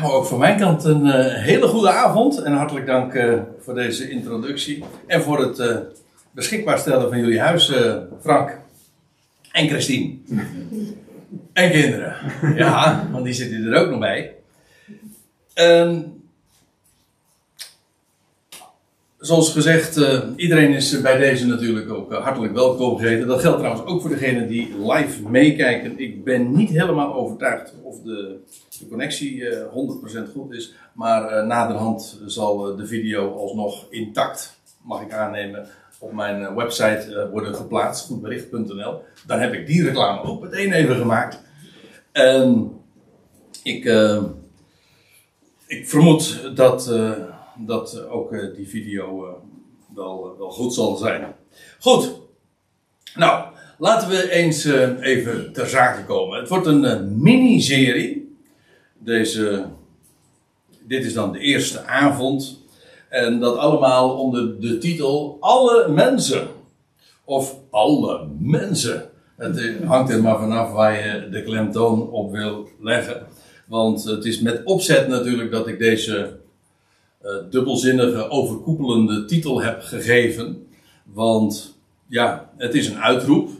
Nou, ook van mijn kant een uh, hele goede avond en hartelijk dank uh, voor deze introductie en voor het uh, beschikbaar stellen van jullie huis, Frank en Christine. en kinderen. Ja, want die zitten er ook nog bij. Um, zoals gezegd, iedereen is bij deze natuurlijk ook hartelijk welkom geheten. Dat geldt trouwens ook voor degenen die live meekijken. Ik ben niet helemaal overtuigd of de, de connectie uh, eh, 100% goed is. Maar naderhand zal de video alsnog intact, mag ik aannemen, op mijn website worden geplaatst. Goedbericht.nl. Dan heb ik die reclame ook meteen even gemaakt. En ik, ik vermoed dat dat ook eh, die video eh, wel, wel goed zal zijn. Goed, nou, laten we eens eh, even ter zake komen. Het wordt een miniserie. Deze, dit is dan de eerste avond. En dat allemaal onder de titel Alle mensen. Of Alle mensen. Het hangt er maar vanaf waar je de klemtoon op wil leggen. Want het is met opzet natuurlijk dat ik deze uh, dubbelzinnige, overkoepelende titel heb gegeven. Want ja, het is een uitroep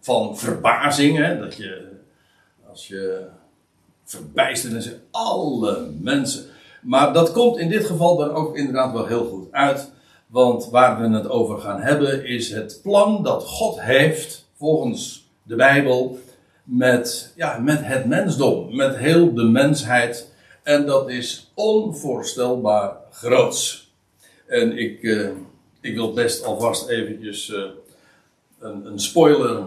van verbazing. Hè, dat je, als je verbijsterd en zegt, alle mensen. Maar dat komt in dit geval dan ook inderdaad wel heel goed uit. Want waar we het over gaan hebben is het plan dat God heeft, volgens de Bijbel, met, ja, met het mensdom, met heel de mensheid. En dat is onvoorstelbaar groots. En ik, uh, ik wil best alvast eventjes uh, een, een, spoiler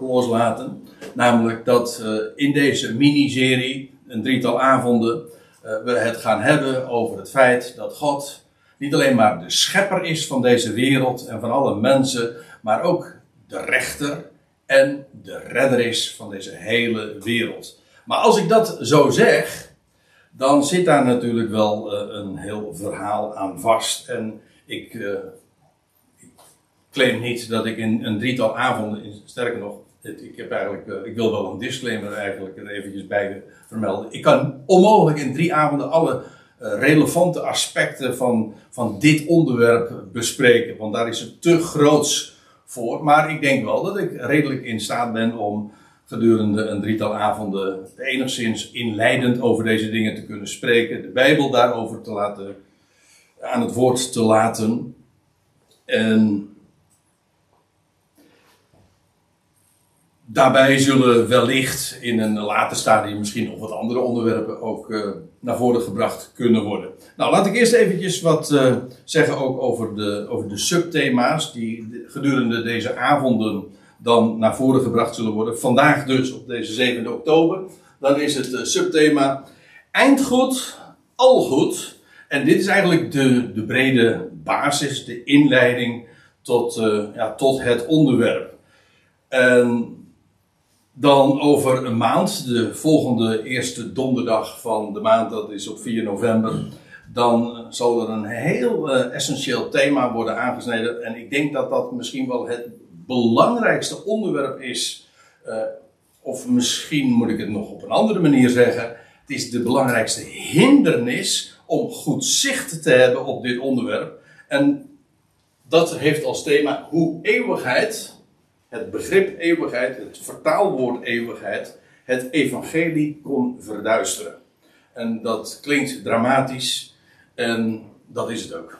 loslaten. Namelijk dat in deze miniserie, een drietal avonden, we het gaan hebben over het feit dat God niet alleen maar de schepper is van deze wereld en van alle mensen, maar ook de rechter en de redder is van deze hele wereld. Maar als ik dat zo zeg, dan zit daar natuurlijk wel uh, een heel verhaal aan vast. En ik, ik, claim niet dat ik in een drietal avonden, sterker nog, ik, heb eigenlijk, uh, ik wil wel een disclaimer eigenlijk er eventjes bij vermelden. Ik kan onmogelijk in drie avonden alle relevante aspecten van, van dit onderwerp bespreken, want daar is het te groots voor. Maar ik denk wel dat ik redelijk in staat ben om gedurende een drietal avonden enigszins inleidend over deze dingen te kunnen spreken, de Bijbel daarover te laten, aan het woord te laten. En daarbij zullen wellicht in een later stadium misschien nog wat andere onderwerpen ook uh, naar voren gebracht kunnen worden. Nou, laat ik eerst eventjes wat uh, zeggen ook over de, over de subthema's die gedurende deze avonden dan naar voren gebracht zullen worden. Vandaag dus op deze 7 oktober. Dan is het uh, subthema Eindgoed, al goed. En dit is eigenlijk de, de brede basis, de inleiding tot, ja, tot het onderwerp. En dan over een maand, de volgende eerste donderdag van de maand, dat is op 4 november. Dan zal er een heel uh, essentieel thema worden aangesneden. En ik denk dat dat misschien wel het belangrijkste onderwerp is, uh, of misschien moet ik het nog op een andere manier zeggen, het is de belangrijkste hindernis om goed zicht te hebben op dit onderwerp. En dat heeft als thema hoe eeuwigheid, het begrip eeuwigheid, het vertaalwoord eeuwigheid, het evangelie kon verduisteren. En dat klinkt dramatisch en dat is het ook.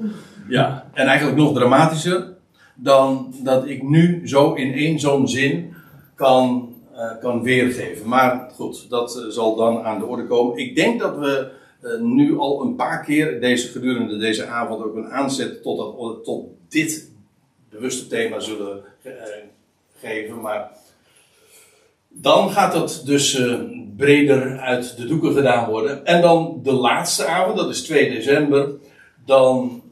ja, en eigenlijk nog dramatischer dan dat ik nu zo in één zo'n zin kan, uh, kan weergeven. Maar goed, dat uh, zal dan aan de orde komen. Ik denk dat we uh, nu al een paar keer deze, gedurende deze avond ook een aanzet tot, dat, tot dit bewuste thema zullen geven. Maar dan gaat het dus breder uit de doeken gedaan worden. En dan de laatste avond, dat is 2 december. Dan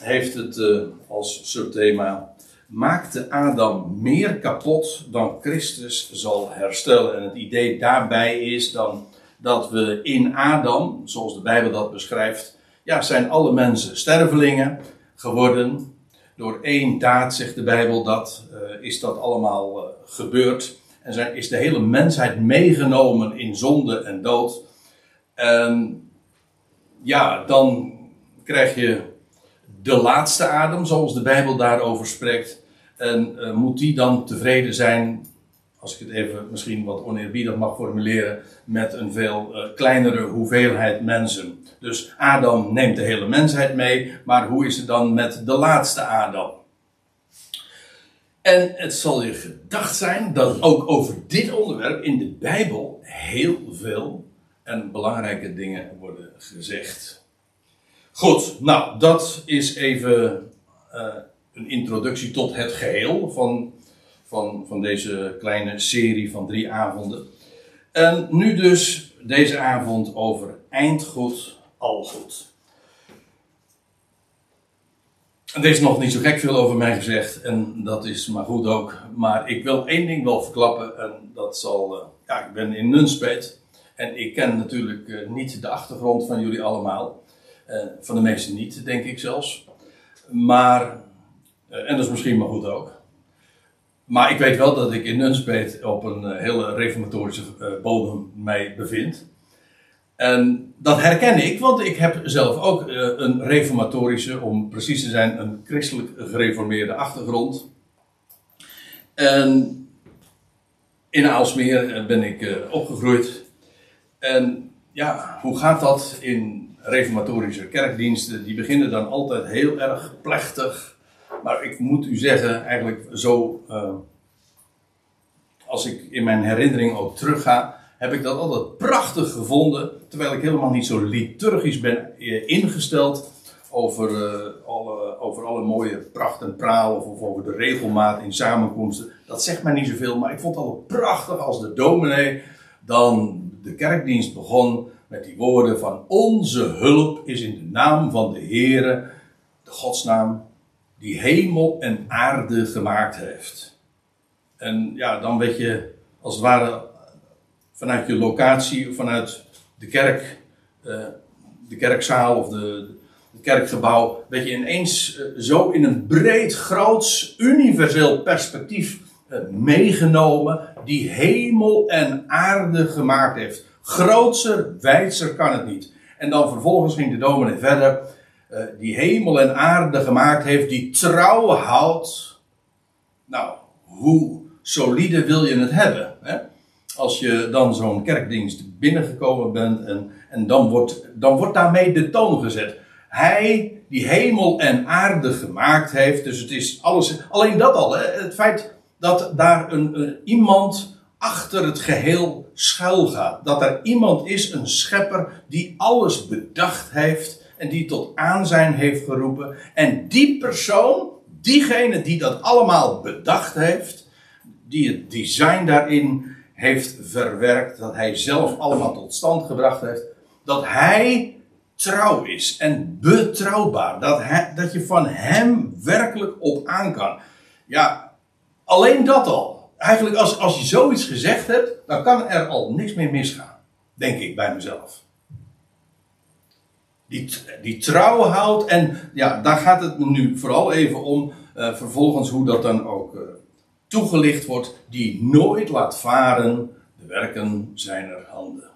heeft het uh, als subthema maakte Adam meer kapot dan Christus zal herstellen. En het idee daarbij is dan dat we in Adam, zoals de Bijbel dat beschrijft, ja, zijn alle mensen stervelingen geworden. Door één daad, zegt de Bijbel, dat uh, is dat allemaal uh, gebeurd. En zijn, is de hele mensheid meegenomen in zonde en dood. En ja, dan krijg je de laatste adem, zoals de Bijbel daarover spreekt. En eh, moet die dan tevreden zijn, als ik het even misschien wat oneerbiedig mag formuleren, met een veel kleinere hoeveelheid mensen. Dus Adam neemt de hele mensheid mee, maar hoe is het dan met de laatste Adam? En het zal je gedacht zijn dat ook over dit onderwerp in de Bijbel heel veel en belangrijke dingen worden gezegd. Goed, nou, dat is even uh, een introductie tot het geheel van, van, van deze kleine serie van drie avonden. En nu dus deze avond over eindgoed, al goed. Er is nog niet zo gek veel over mij gezegd en dat is maar goed ook. Maar ik wil één ding wel verklappen en dat zal, uh, ja, ik ben in Nunspeet. En ik ken natuurlijk uh, niet de achtergrond van jullie allemaal. Uh, van de meesten niet, denk ik zelfs. Maar, en dat is misschien maar goed ook. Maar ik weet wel dat ik in Nunspeet op een hele reformatorische bodem mij bevind. En dat herken ik, want ik heb zelf ook een reformatorische, om precies te zijn, een christelijk gereformeerde achtergrond. En in Aalsmeer ben ik opgegroeid. En ja, hoe gaat dat in reformatorische kerkdiensten? Die beginnen dan altijd heel erg plechtig. Maar ik moet u zeggen, eigenlijk zo. Als ik in mijn herinnering ook terugga, heb ik dat altijd prachtig gevonden. Terwijl ik helemaal niet zo liturgisch ben eh, ingesteld over, uh, alle, over alle mooie pracht en praal. Of, of, over de regelmaat in samenkomsten. Dat zegt mij niet zoveel, maar ik vond het altijd prachtig als de dominee dan de kerkdienst begon met die woorden van onze hulp is in de naam van de Heere, de godsnaam, die hemel en aarde gemaakt heeft. En ja, dan weet je, als het ware, vanuit je locatie, vanuit de kerk, uh, de kerkzaal of de, het kerkgebouw, weet je ineens uh, zo in een breed, groots, universeel perspectief uh, meegenomen, die hemel en aarde gemaakt heeft. Grootser, wijdser kan het niet. En dan vervolgens ging de dominee verder. Die hemel en aarde gemaakt heeft, die trouw houdt. Nou, hoe solide wil je het hebben? Als je dan zo'n kerkdienst binnengekomen bent en, en dan, wordt, dan wordt daarmee de toon gezet. Hij die hemel en aarde gemaakt heeft, dus het is alles, alleen dat al, hè? het feit dat daar een, een, iemand achter het geheel schuil gaat. Dat er iemand is, een schepper, die alles bedacht heeft en die tot aanzijn heeft geroepen. En die persoon, diegene die dat allemaal bedacht heeft, die het design daarin heeft verwerkt, dat hij zelf allemaal tot stand gebracht heeft, dat hij trouw is en betrouwbaar. Dat, hij, dat je van hem werkelijk op aan kan. Ja, alleen dat al eigenlijk als, als je zoiets gezegd hebt, dan kan er al niks meer misgaan. Denk ik bij mezelf. Die, die trouw houdt en ja, daar gaat het nu vooral even om. Uh, vervolgens hoe dat dan ook uh, toegelicht wordt. Die nooit laat varen de werken zijner handen.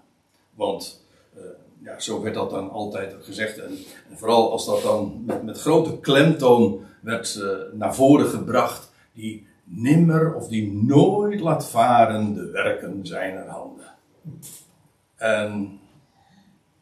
Want uh, ja, zo werd dat dan altijd gezegd. En, vooral als dat dan met, met grote klemtoon werd naar voren gebracht. Die nimmer of die nooit laat varen de werken zijner handen. En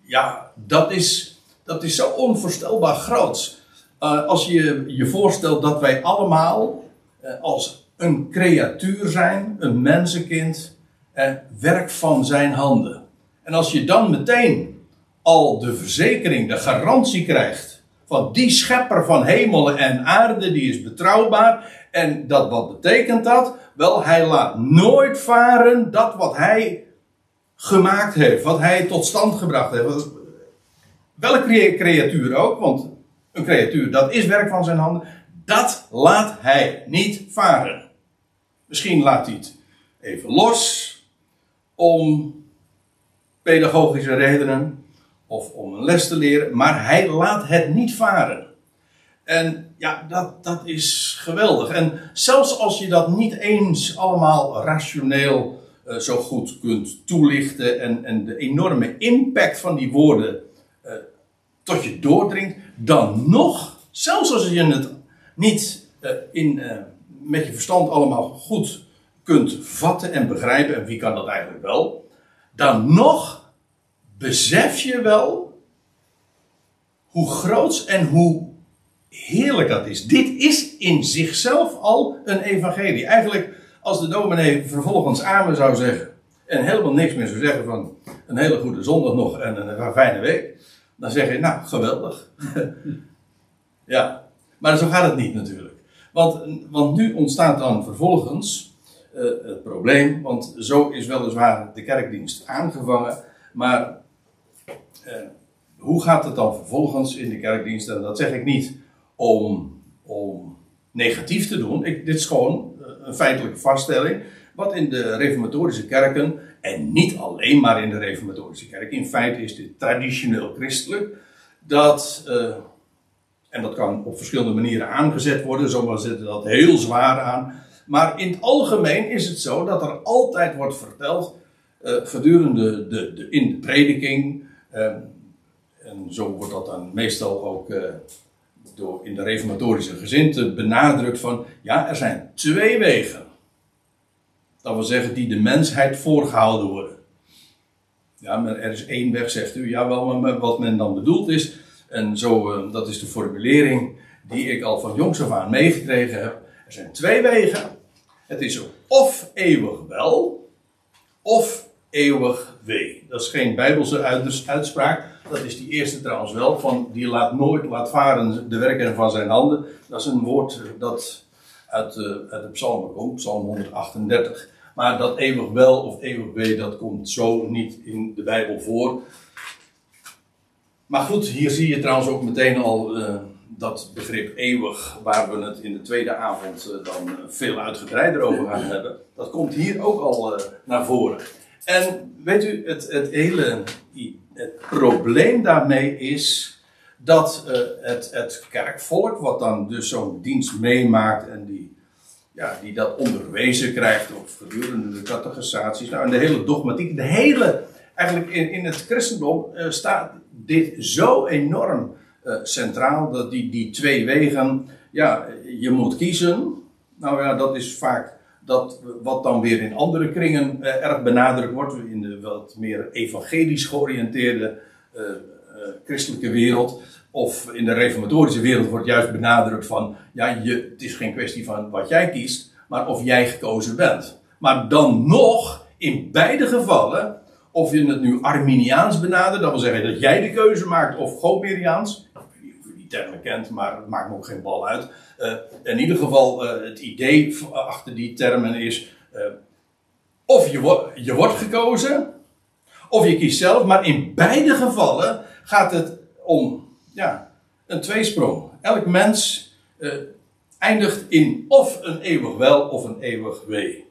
ja, dat is, dat is zo onvoorstelbaar groot. Uh, als je je voorstelt dat wij allemaal uh, als een creatuur zijn, een mensenkind, uh, werk van zijn handen. En als je dan meteen al de verzekering, de garantie krijgt van die schepper van hemel en aarde, die is betrouwbaar en dat, wat betekent dat? Wel, hij laat nooit varen dat wat hij gemaakt heeft, wat hij tot stand gebracht heeft. Welke creatuur ook, want een creatuur, dat is werk van zijn handen, dat laat hij niet varen. Misschien laat hij het even los om pedagogische redenen of om een les te leren, maar hij laat het niet varen. En ja, dat, dat is geweldig. En zelfs als je dat niet eens allemaal rationeel eh, zo goed kunt toelichten en, en de enorme impact van die woorden eh, tot je doordringt, dan nog, zelfs als je het niet eh, in, met je verstand allemaal goed kunt vatten en begrijpen, en wie kan dat eigenlijk wel, dan nog besef je wel hoe groot en hoe heerlijk dat is. Dit is in zichzelf al een evangelie. Eigenlijk, als de dominee vervolgens amen zou zeggen. en helemaal niks meer zou zeggen van. een hele goede zondag nog en een fijne week. dan zeg je, nou, geweldig. ja, maar zo gaat het niet natuurlijk. Want, want nu ontstaat dan vervolgens uh, het probleem. Want zo is weliswaar de kerkdienst aangevangen. Maar. Uh, hoe gaat het dan vervolgens in de kerkdienst? En dat zeg ik niet om, om negatief te doen. Ik, dit is gewoon eh, een feitelijke vaststelling. Wat in de reformatorische kerken, en niet alleen maar in de reformatorische kerk, in feite is dit traditioneel christelijk, dat, en dat kan op verschillende manieren aangezet worden, sommigen zetten dat heel zwaar aan, maar in het algemeen is het zo dat er altijd wordt verteld, uh, gedurende de, de, in de prediking, uh, en zo wordt dat dan meestal ook door in de reformatorische gezinte benadrukt van, ja, er zijn twee wegen. Dat wil zeggen, die de mensheid voorgehouden worden. Ja, maar er is één weg, zegt u. Ja, wel, maar wat men dan bedoelt is, en zo, eh, dat is de formulering die ik al van jongs af aan meegekregen heb. Er zijn twee wegen. Het is of eeuwig wel, of eeuwig wee. Dat is geen bijbelse uitspraak. Dat is die eerste trouwens wel. Van die laat nooit, laat varen de werken van zijn handen. Dat is een woord dat uit de, uit de psalmen komt. Psalm 138. Maar dat eeuwig wel of eeuwig wee, dat komt zo niet in de Bijbel voor. Maar goed, hier zie je trouwens ook meteen al uh, dat begrip eeuwig, waar we het in de tweede avond uh, dan veel uitgebreider over gaan hebben. Dat komt hier ook al naar voren. En weet u, het, het hele het probleem daarmee is dat het, het kerkvolk, wat dan dus zo'n dienst meemaakt en die, ja, die dat onderwezen krijgt op gedurende de catechisaties, nou en de hele dogmatiek, de hele, eigenlijk in, in het christendom uh, staat dit zo enorm uh, centraal, dat die, die twee wegen, ja, je moet kiezen. Nou ja, dat is vaak dat wat dan weer in andere kringen eh, erg benadrukt wordt, in de wat meer evangelisch georiënteerde eh, eh, christelijke wereld, of in de reformatorische wereld wordt juist benadrukt van, ja, je, het is geen kwestie van wat jij kiest, maar of jij gekozen bent. Maar dan nog, in beide gevallen, of je het nu Arminiaans benadert, dat wil zeggen dat jij de keuze maakt, of Gomeriaans, ik weet niet of je die termen kent, maar het maakt me ook geen bal uit. Uh, in ieder geval, uh, het idee achter die termen is: uh, of je, je wordt gekozen, of je kiest zelf, maar in beide gevallen gaat het om ja, een tweesprong. Elk mens eindigt in of een eeuwig wel of een eeuwig wee.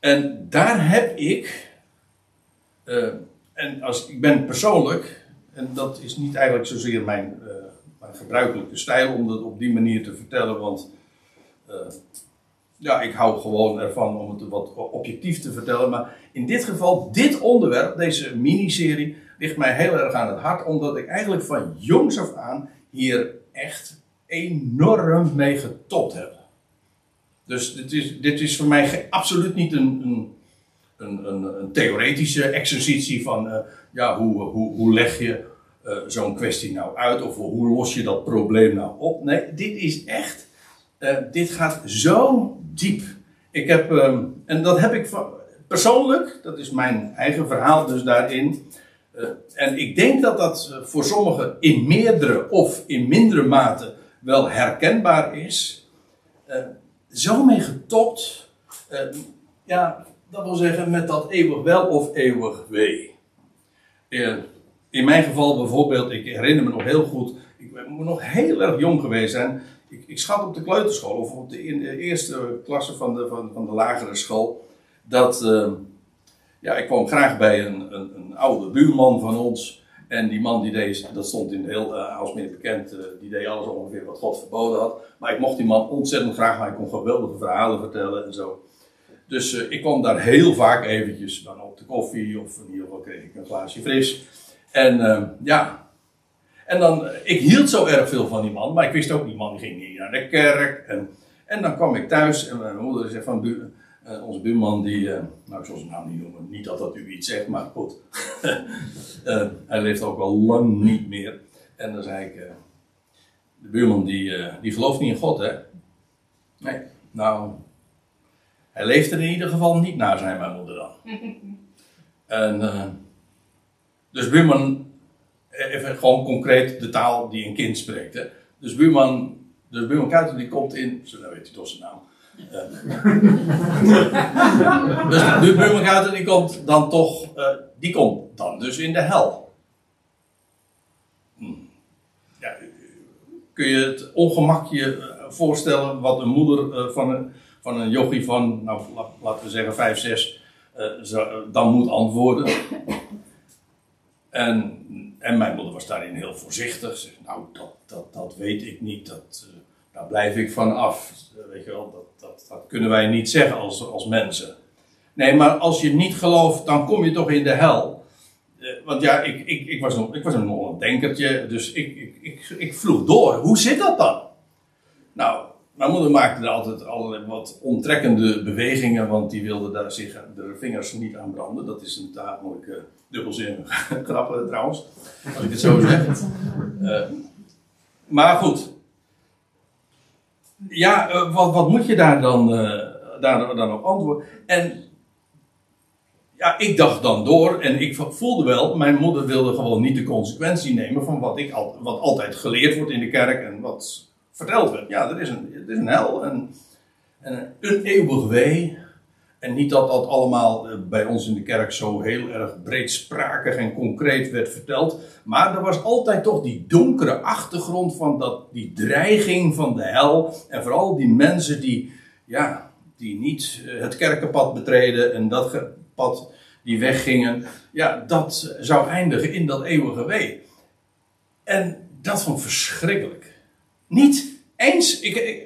En daar heb ik, en als, ik ben persoonlijk, en dat is niet eigenlijk zozeer mijn gebruikelijke stijl om dat op die manier te vertellen. Want uh, ja, ik hou gewoon ervan om het wat objectief te vertellen. Maar in dit geval, dit onderwerp, deze miniserie, ligt mij heel erg aan het hart. Omdat ik eigenlijk van jongs af aan hier echt enorm mee getopt heb. Dus dit is, dit is voor mij absoluut niet een, een een, een, een, theoretische exercitie van uh, ja, hoe, hoe, hoe leg je uh, zo'n kwestie nou uit? Of hoe los je dat probleem nou op? Nee, dit is echt, uh, dit gaat zo diep. Ik heb, um, en dat heb ik van, persoonlijk, dat is mijn eigen verhaal dus daarin. En ik denk dat dat voor sommigen in meerdere of in mindere mate wel herkenbaar is. zo mee getopt, ja, dat wil zeggen met dat eeuwig wel of eeuwig wee in mijn geval bijvoorbeeld, ik herinner me nog heel goed, ik moet nog heel erg jong geweest zijn. Ik, ik schat op de kleuterschool of op de, in eerste klasse van de, van, van de lagere school. Dat, uh, ja, ik kwam graag bij een, een, een, oude buurman van ons. En die man die deed, dat stond in heel uh, meer bekend, uh, die deed alles ongeveer wat God verboden had. Maar ik mocht die man ontzettend graag, maar hij kon geweldige verhalen vertellen en zo. Dus eh, ik kwam daar heel vaak eventjes dan op de koffie of in ieder geval kreeg ik een glaasje fris. En eh, ja, en dan, ik hield zo erg veel van die man, maar ik wist ook, die man ging niet naar de kerk. En, en dan kwam ik thuis en mijn moeder zei van, bu, onze buurman die, nou ik zal zijn naam niet noemen, niet dat dat u iets zegt, maar goed. hij leeft ook al lang niet meer. En dan zei ik, de buurman die, die gelooft niet in God hè. Nee, nou, hij leeft er in ieder geval niet naar, zei mijn moeder dan. en, dus buurman even gewoon concreet de taal die een kind spreekt. Hè. Dus buurman, dus buurman Kuiten die komt in, zo nou weet hij toch zijn naam. Uh, dus de buurman Kuiten die komt dan toch, uh, die komt dan dus in de hel. Hm. Ja, kun je het ongemakje voorstellen wat een moeder van, een, van een yogi van, nou laten we zeggen 5, 6, dan moet antwoorden. En en mijn moeder was daarin heel voorzichtig. Ze nou, dat, dat, dat weet ik niet. Dat, uh, daar blijf ik van af. Weet je wel, dat, dat, dat kunnen wij niet zeggen als, als mensen. Nee, maar als je niet gelooft, dan kom je toch in de hel. Uh, want ja, ik, ik, ik, was nog, ik was nog een denkertje. Dus ik, ik, ik, ik vroeg door. Hoe zit dat dan? Nou, mijn moeder maakte er altijd allerlei wat onttrekkende bewegingen, want die wilde daar zich de vingers niet aan branden. Dat is een tamelijk uh, dubbelzinnige grap trouwens, als ik het zo zeg. Uh, maar goed. Ja, uh, wat, wat, moet je daar dan, daar, dan op antwoorden? En ja, ik dacht dan door en ik voelde wel, mijn moeder wilde gewoon niet de consequentie nemen van wat, ik al, wat altijd geleerd wordt in de kerk en wat verteld werd. Ja, er is een, er is een hel en, en een eeuwig wee. En niet dat dat allemaal eh, bij ons in de kerk zo heel erg breedsprakig en concreet werd verteld. Maar er was altijd toch die donkere achtergrond van dat, die dreiging van de hel. En vooral die mensen die, ja, die niet eh, het kerkenpad betreden en dat pad die weggingen. Ja, dat zou eindigen in dat eeuwige wee. En dat vond ik verschrikkelijk. Niet eens, ik,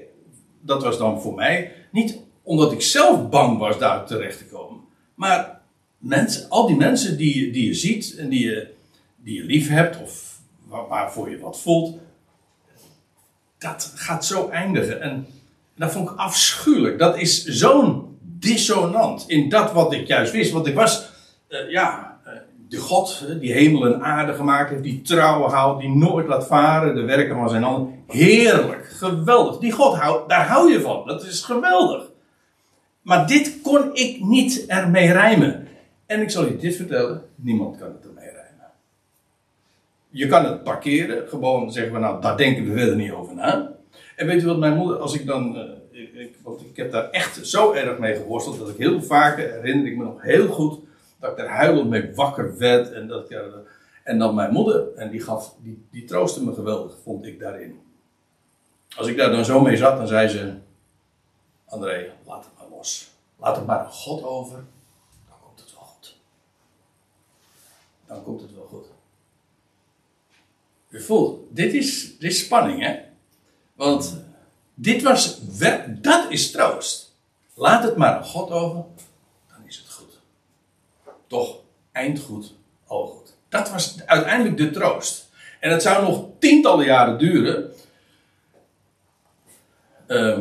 dat was dan voor mij, niet omdat ik zelf bang was daar terecht te komen, maar mensen, al die mensen die, die je ziet en die je, die je lief hebt of waarvoor je wat voelt, dat gaat zo eindigen. En dat vond ik afschuwelijk. Dat is zo'n dissonant in dat wat ik juist wist. Want ik was, uh, ja, de God die hemel en aarde gemaakt heeft, die trouw houdt, die nooit laat varen, de werken van zijn handen. Heerlijk, geweldig. Die God daar hou je van. Dat is geweldig. Maar dit kon ik niet ermee rijmen. En ik zal je dit vertellen: niemand kan het ermee rijmen. Je kan het parkeren, gewoon zeggen nou, daar denken we verder niet over na. En weet u wat mijn moeder, als ik dan. Uh, ik, want ik heb daar echt zo erg mee geworsteld dat ik heel vaak, herinner ik me nog heel goed, dat ik er huilend mee wakker werd. En, dat ik, en dan mijn moeder, en die, gaf, die, die troostte me geweldig, vond ik daarin. Als ik daar dan zo mee zat, dan zei ze: André, laat het maar los. Laat het maar aan God over. Dan komt het wel goed. Dan komt het wel goed. U voelt, dit is, dit is spanning, hè? Want dit was, dat is troost. Laat het maar aan God over toch eindgoed, al goed. Dat was uiteindelijk de troost. En het zou nog tientallen jaren duren. Uh,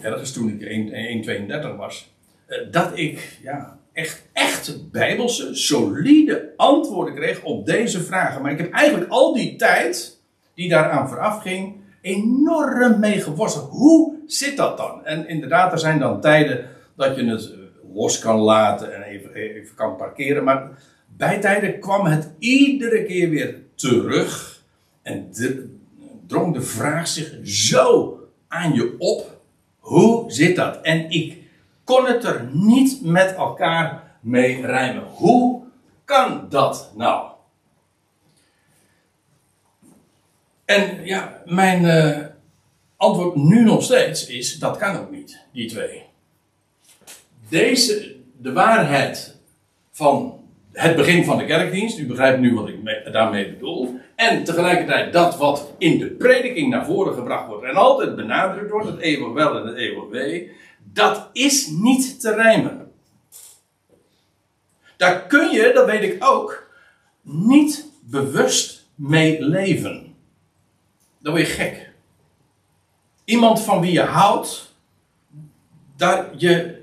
ergens toen ik 1,32 was. Uh, dat ik ja, echt, echt bijbelse, solide antwoorden kreeg op deze vragen. Maar ik heb eigenlijk al die tijd die daaraan vooraf ging, enorm mee geworsteld. Hoe zit dat dan? En inderdaad, er zijn dan tijden dat je het los kan laten en even, even kan parkeren. Maar bij tijden kwam het iedere keer weer terug. En drong de vraag zich zo aan je op. Hoe zit dat? En ik kon het er niet met elkaar mee rijmen. Hoe kan dat nou? En ja, mijn uh, antwoord nu nog steeds is: dat kan ook niet, die twee deze, de waarheid van het begin van de kerkdienst, u begrijpt nu wat ik daarmee bedoel, en tegelijkertijd dat wat in de prediking naar voren gebracht wordt en altijd benadrukt wordt, het eeuwig wel en het eeuwig wee, Dat is niet te rijmen. Daar kun je, dat weet ik ook, niet bewust mee leven. Dan word je gek. Iemand van wie je houdt, daar je,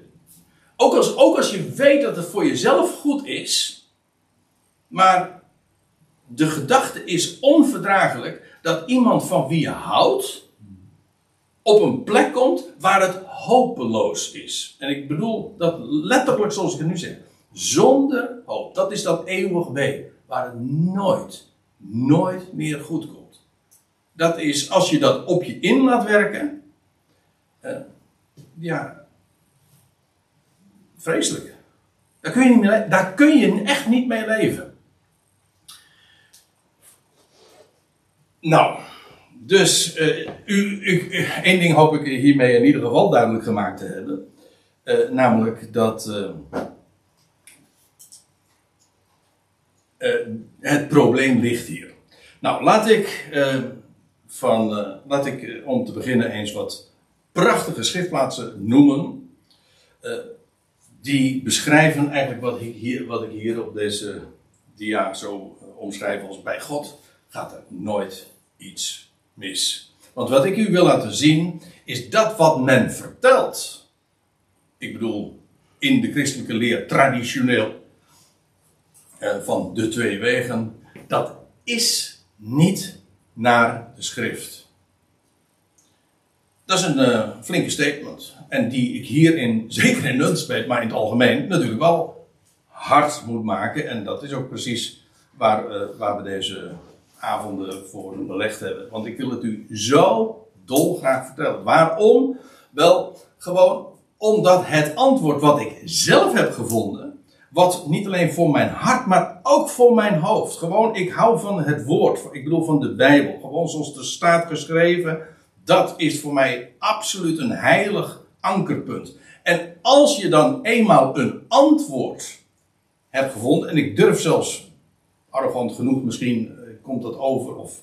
ook, als, ook als je weet dat het voor jezelf goed is, maar de gedachte is onverdraaglijk dat iemand van wie je houdt op een plek komt waar het hopeloos is. En ik bedoel dat letterlijk zoals ik het nu zeg. Zonder hoop. Dat is dat eeuwig wee. Waar het nooit, nooit meer goed komt. Dat is als je dat op je in laat werken. Uh, ja. Vreselijk. Daar kun, je niet daar kun je echt niet mee leven. Nou, dus uh, u, één ding hoop ik hiermee in ieder geval duidelijk gemaakt te hebben. Uh, namelijk dat uh, het probleem ligt hier. Nou, laat ik, van, laat ik om te beginnen eens wat prachtige schriftplaatsen noemen. die beschrijven eigenlijk wat ik, hier, wat ik hier op deze dia zo omschrijf als bij God gaat er nooit iets mis. Want wat ik u wil laten zien, is dat wat men vertelt. Ik bedoel, in de christelijke leer traditioneel eh, van de twee wegen, dat is niet naar de schrift. Dat is een uh, flinke statement. En die ik hierin, zeker in Nunspeet, maar in het algemeen, natuurlijk wel hard moet maken. En dat is ook precies waar, uh, waar we deze avonden voor belegd hebben. Want ik wil het u zo dolgraag vertellen. Waarom? Wel, gewoon omdat het antwoord wat ik zelf heb gevonden, wat niet alleen voor mijn hart, maar ook voor mijn hoofd. Gewoon, ik hou van het woord. Ik bedoel van de Bijbel. Gewoon zoals er staat geschreven. Dat is voor mij absoluut een heilig ankerpunt. En als je dan eenmaal een antwoord hebt gevonden, en ik durf zelfs arrogant genoeg misschien komt dat over, of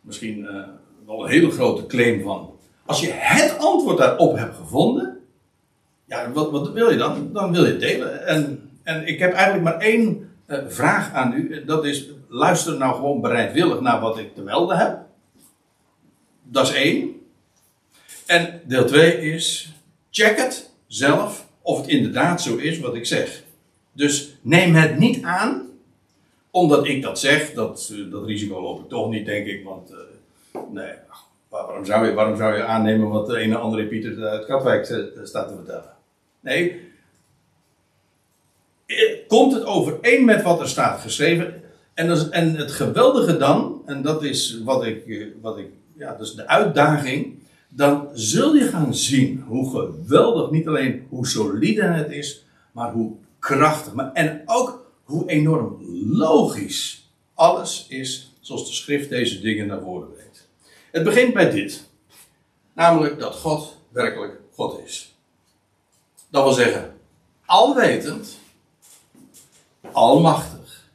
misschien uh, wel een hele grote claim van. Als je het antwoord daarop hebt gevonden, ja, wat, wat wil je dan? Dan wil je delen. En, en ik heb eigenlijk maar één uh, vraag aan u. Dat is, luister nou gewoon bereidwillig naar wat ik te melden heb. Dat is één. En deel twee is, check het zelf of het inderdaad zo is wat ik zeg. Dus neem het niet aan omdat ik dat zeg, dat, eh, dat risico loop ik toch niet, denk ik. Want uh, nee, waarom zou, je, waarom zou je aannemen wat de ene andere Pieter uit Katwijk eh, staat te vertellen? Nee. Komt het overeen met wat er staat geschreven? En, en het geweldige dan, en dat is wat ik, wat ik, ja, is de uitdaging. Dan zul je gaan zien hoe geweldig, niet alleen hoe solide het is, maar hoe krachtig. Maar, en ook hoe enorm logisch alles is zoals de schrift deze dingen naar voren brengt. Het begint bij dit. Namelijk dat God werkelijk God is. Dat wil zeggen, alwetend, almachtig.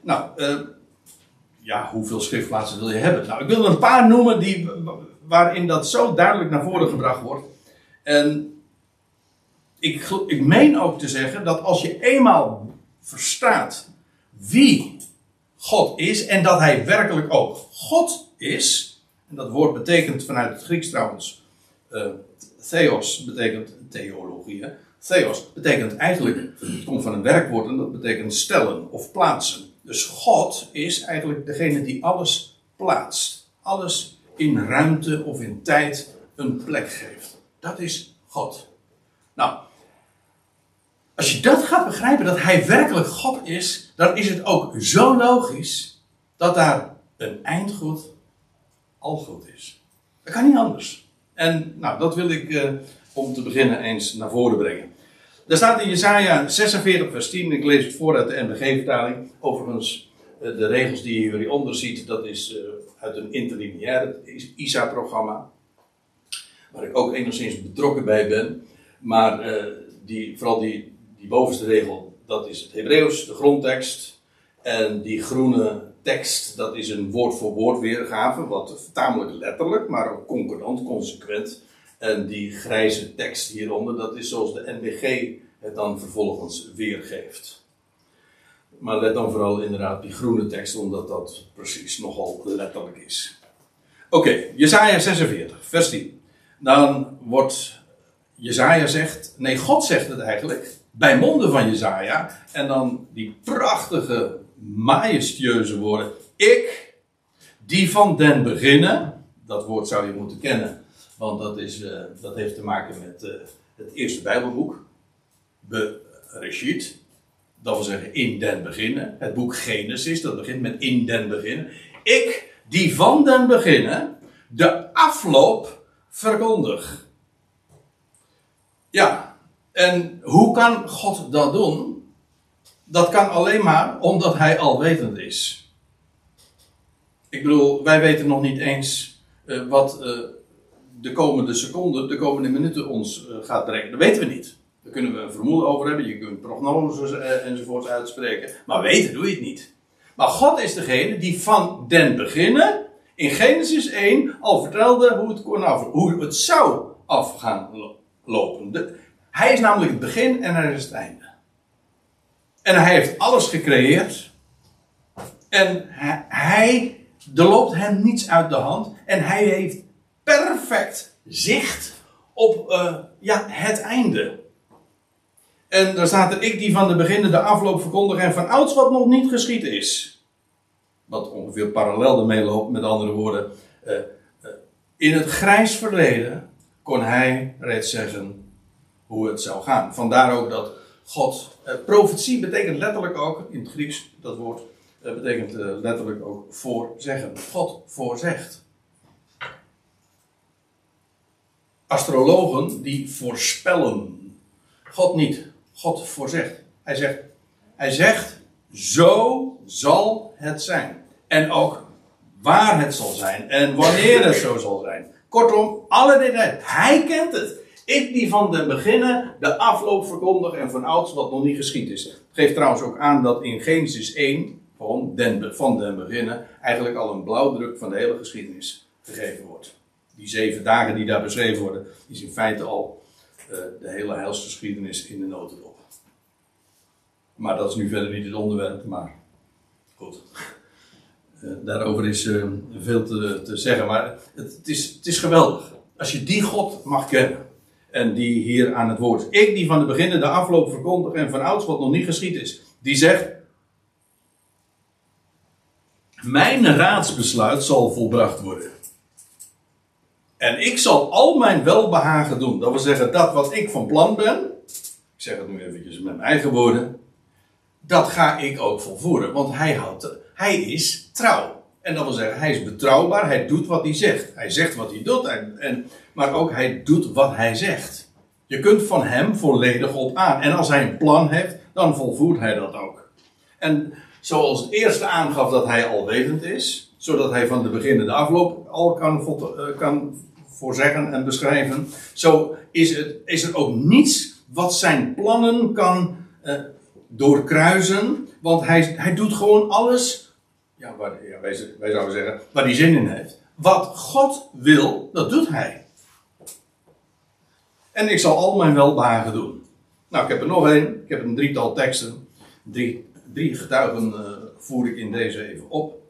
Nou, uh, ja, hoeveel schriftplaatsen wil je hebben? Nou, ik wil er een paar noemen die, waarin dat zo duidelijk naar voren gebracht wordt. En ik, ik meen ook te zeggen dat als je eenmaal verstaat wie God is en dat hij werkelijk ook God is. En dat woord betekent vanuit het Grieks trouwens, uh, theos betekent theologie. Theos betekent eigenlijk, het komt van een werkwoord en dat betekent stellen of plaatsen. Dus God is eigenlijk degene die alles plaatst. Alles in ruimte of in tijd een plek geeft. Dat is God. Nou, als je dat gaat begrijpen, dat hij werkelijk God is, dan is het ook zo logisch dat daar een eindgoed al goed is. Dat kan niet anders. En nou, dat wil ik uh, om te beginnen eens naar voren brengen. Daar staat in Jesaja 46 vers 10, ik lees het voor uit de NBG-vertaling. Overigens, uh, de regels die je hieronder ziet, dat is uh, uit een interlineair ISA-programma. Waar ik ook enigszins betrokken bij ben. Maar die, vooral die die bovenste regel, dat is het Hebreeuws, de grondtekst. En die groene tekst, dat is een woord voor woord weergave, wat tamelijk letterlijk, maar ook concordant, consequent En die grijze tekst hieronder, dat is zoals de NBG het dan vervolgens weergeeft. Maar let dan vooral inderdaad die groene tekst, omdat dat precies nogal letterlijk is. Oké, okay, Jezaja 46, vers 10. Dan wordt Jezaja zegt, nee, God zegt het eigenlijk, bij monden van Jezaja. En dan die prachtige, majestueuze woorden. Ik, die van den beginnen, dat woord zou je moeten kennen, want dat, is, uh, dat heeft te maken met uh, het eerste Bijbelboek, Bereshit. Dat wil zeggen in den beginnen. Het boek Genesis, dat begint met in den beginnen. Ik, die van den beginnen, de afloop verkondig. Ja, en hoe kan God dat doen? Dat kan alleen maar omdat Hij alwetend is. Ik bedoel, wij weten nog niet eens uh, wat uh, de komende seconden, de komende minuten ons uh, gaat brengen. Dat weten we niet. Daar kunnen we een vermoeden over hebben. Je kunt prognoses enzovoort uitspreken. Maar weten doe je het niet. Maar God is degene die van den beginnen in Genesis 1 al vertelde hoe het, kon af, hoe het zou af gaan lopen. Hij is namelijk het begin en hij is het einde. En hij heeft alles gecreëerd. En hij, er loopt hem niets uit de hand. En hij heeft perfect zicht op uh, ja, het einde. En daar staat er, ik die van de beginnen de afloop verkondig en van ouds wat nog niet geschied is. Wat ongeveer parallel ermee loopt, met andere woorden. Uh, uh, in het grijs verleden kon hij reeds zeggen hoe het zou gaan. Vandaar ook dat God. Uh, profetie betekent letterlijk ook, in het Grieks, dat woord, betekent letterlijk ook voorzeggen. God voorzegt. Astrologen die voorspellen. God niet. God voorzegt. Hij zegt, hij zegt, zo zal het zijn. En ook waar het zal zijn en wanneer het zo zal zijn. Kortom, alle details. Hij kent het. Ik die van den beginnen de afloop verkondig en van ouds wat nog niet geschied is. Het geeft trouwens ook aan dat in Genesis 1, van den, van den beginnen, eigenlijk al een blauwdruk van de hele geschiedenis gegeven wordt. Die zeven dagen die daar beschreven worden, is in feite al uh, de hele heilsgeschiedenis in de notendop. Maar dat is nu verder niet het onderwerp, maar goed. Uh, daarover is uh, veel te, te, zeggen, maar het, is, het is geweldig. Als je die God mag kennen en die hier aan het woord is. Ik die van de beginnen de afloop verkondig en van ouds wat nog niet geschied is. Die zegt, mijn raadsbesluit zal volbracht worden. En ik zal al mijn welbehagen doen. Dat wil zeggen, dat wat ik van plan ben. Ik zeg het nu eventjes met mijn eigen woorden. Dat ga ik ook volvoeren. Want hij, houdt, hij is trouw. En dat wil zeggen, hij is betrouwbaar. Hij doet wat hij zegt. Hij zegt wat hij doet. En, en, maar ook hij doet wat hij zegt. Je kunt van hem volledig op aan. En als hij een plan heeft, dan volvoert hij dat ook. En zoals het eerste aangaf dat hij alwetend is, zodat hij van de beginnen de afloop al kan, eh, kan voorzeggen en beschrijven, zo is, het, is er ook niets wat zijn plannen kan uh, doorkruisen, want hij, hij doet gewoon alles, ja, waar, ja wij, wij zouden zeggen, waar hij zin in heeft. Wat God wil, dat doet hij. En ik zal al mijn welbehagen doen. Nou, ik heb er nog één. Ik heb een drietal teksten. Drie, drie getuigen uh, voer ik in deze even op.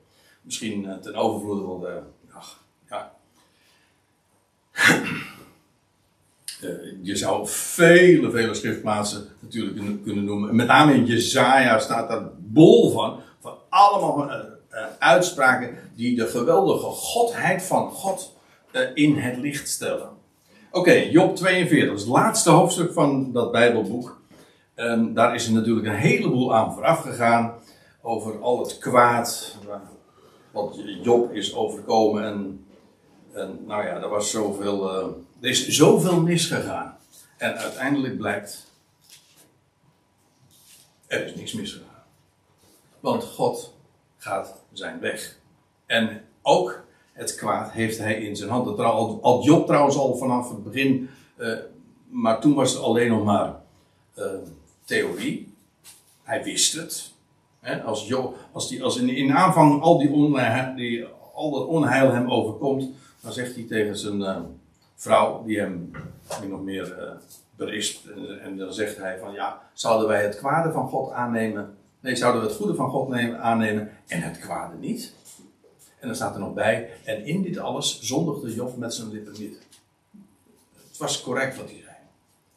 Misschien uh, ten overvloede, uh, ach, ja. je zou vele, vele schriftplaatsen natuurlijk kunnen, kunnen noemen. Met name in Jezaja staat daar bol van. Van allemaal uitspraken die de geweldige godheid van God in het licht stellen. Oké, Job 42, dat is het laatste hoofdstuk van dat Bijbelboek. En daar is er natuurlijk een heleboel aan vooraf gegaan. Over al het kwaad. Wat Job is overkomen. En, en nou ja, er was zoveel. Uh, er is zoveel misgegaan. En uiteindelijk blijkt. Er is niks misgegaan. Want God gaat zijn weg. En ook het kwaad heeft hij in zijn hand. Dat had Job trouwens al vanaf het begin. Uh, maar toen was het alleen nog maar uh, theorie. Hij wist het. He, als, Job, als, die, als in, in aanvang al, die onheil, die, dat onheil hem overkomt, dan zegt hij tegen zijn, uh, vrouw die hem nog meer uh, en, dan zegt hij van ja, zouden wij het kwade van God aannemen? Nee, zouden we het goede van God nemen, aannemen en het kwade niet? En dan staat er nog bij, en in dit alles zondigde Job met zijn lippen niet. Het was correct wat hij zei.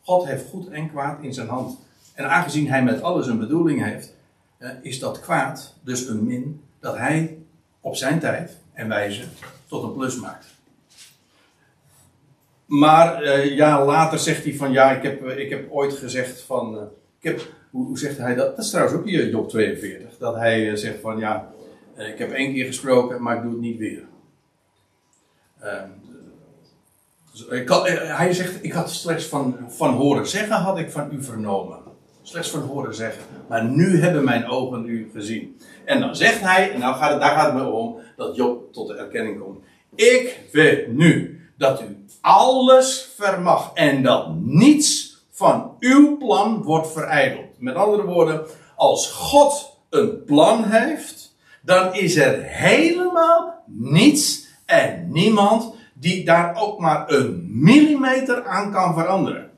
God heeft goed en kwaad in zijn hand. En aangezien hij met alles een bedoeling heeft, eh, is dat kwaad dus een min dat hij op zijn tijd en wijze tot een plus maakt. Maar uh, ja, later zegt hij van ja, ik heb, eh, ik heb ooit gezegd van. Ik hoe, hoe, zegt hij dat? Dat is trouwens ook hier Job 42. Dat hij zegt van ja, ik heb één keer gesproken, maar ik doe het niet weer. Ehm, dus ik had, hij zegt, ik had slechts van, van horen zeggen, had ik van u vernomen. Slechts van horen zeggen. Maar nu hebben mijn ogen u gezien. En dan zegt hij, en nou gaat het, daar gaat het me om, dat Job tot de erkenning komt. Ik weet nu dat u alles vermag en dat niets van uw plan wordt verijdeld. Met andere woorden, als God een plan heeft, dan is er helemaal niets en niemand die daar ook maar een millimeter aan kan veranderen.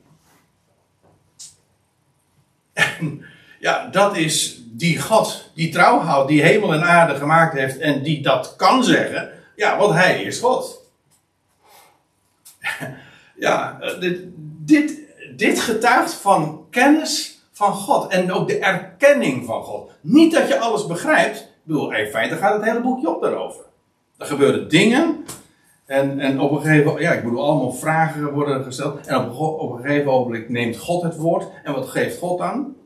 En ja, dat is die God die trouw houdt, die hemel en aarde gemaakt heeft en die dat kan zeggen. Ja, want hij is God. ja, eh, dit, dit, dit getuigt van kennis van God en ook de erkenning van God. Niet dat je alles begrijpt. Bedoel, in feite gaat het hele boekje op daarover. Er gebeuren dingen en, en op een gegeven moment, ja, ik bedoel, allemaal vragen worden gesteld. En op, op een gegeven moment neemt God het woord. En wat geeft God dan?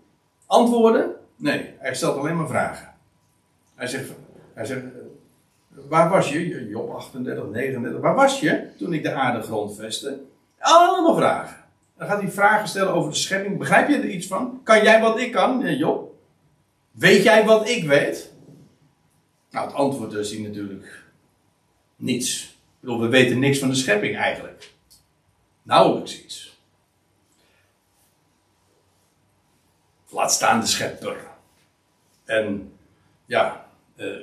Antwoorden? Nee, hij stelt alleen maar vragen. Hij zegt, hij zegt waar was je? Job 38, 39. Waar was je toen ik de aarde grondvestte? Allemaal vragen. Dan gaat hij vragen stellen over de schepping. Begrijp je er iets van? Kan jij wat ik kan, Job? Weet jij wat ik weet? Nou, het antwoord is hier natuurlijk niets. Ik bedoel, we weten niks van de schepping eigenlijk. Nauwelijks iets. Laat staan de schepper. En ja, eh,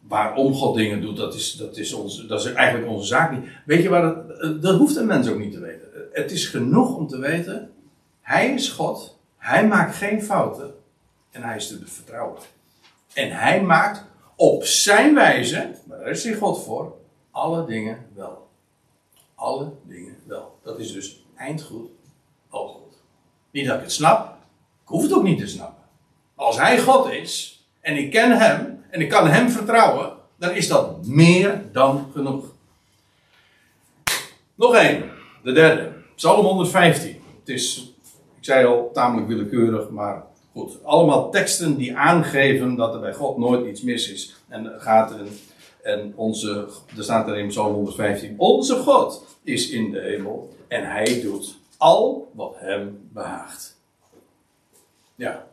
waarom God dingen doet, dat is, dat, is ons, dat is eigenlijk onze zaak niet. Weet je waar dat, eh, dat hoeft een mens ook niet te weten. Het is genoeg om te weten, Hij is God, Hij maakt geen fouten en Hij is te vertrouwen. En Hij maakt op zijn wijze, maar daar is hij God voor, alle dingen wel. Alle dingen wel. Dat is dus eindgoed, al goed. Niet dat ik het snap, ik hoef het ook niet te snappen. Als Hij God is en ik ken Hem en ik kan Hem vertrouwen, dan is dat meer dan genoeg. Nog één, de derde. Psalm 115. Het is, ik zei al, tamelijk willekeurig, maar goed. Allemaal teksten die aangeven dat er bij God nooit iets mis is. En gaat en, en onze, er staat er in Psalm 115, onze God is in de hemel en hij doet al wat hem behaagt. Ja.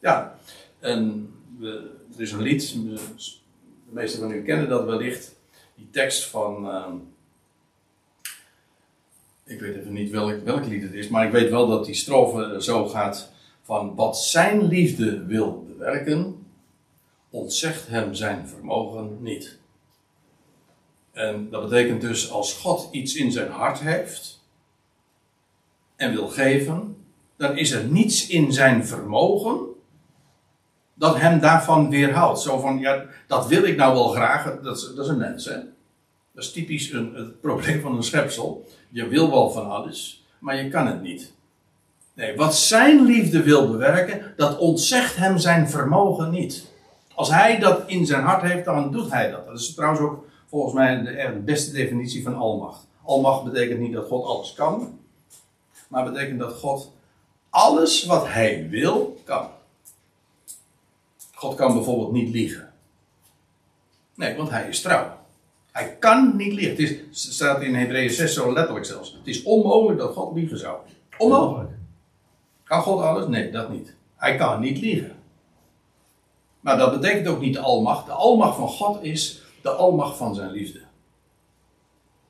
Ja. En we, er is een lied, de meesten van u kennen dat wellicht, die tekst van... Uh, ik weet even niet welk, welk lied het is, maar ik weet wel dat die strofe zo gaat van wat zijn liefde wil bewerken, ontzegt hem zijn vermogen niet. En dat betekent dus als God iets in zijn hart heeft en wil geven, dan is er niets in zijn vermogen dat hem daarvan weerhoudt. Zo van, ja, dat wil ik nou wel graag, dat is, dat is een mens, hè. Dat is typisch een, het probleem van een schepsel. Je wil wel van alles, maar je kan het niet. Nee, wat zijn liefde wil bewerken, dat ontzegt hem zijn vermogen niet. Als hij dat in zijn hart heeft, dan doet hij dat. Dat is trouwens ook volgens mij de, beste definitie van almacht. Almacht betekent niet dat God alles kan, maar betekent dat God alles wat hij wil, kan. God kan bijvoorbeeld niet liegen. Nee, want hij is trouw. Hij kan niet liegen. Het is, staat in Hebreeën 6 zo letterlijk zelfs. Het is onmogelijk dat God liegen zou. Onmogelijk. Kan God alles? Nee, dat niet. Hij kan niet liegen. Maar dat betekent ook niet de almacht. De almacht van God is de almacht van zijn liefde.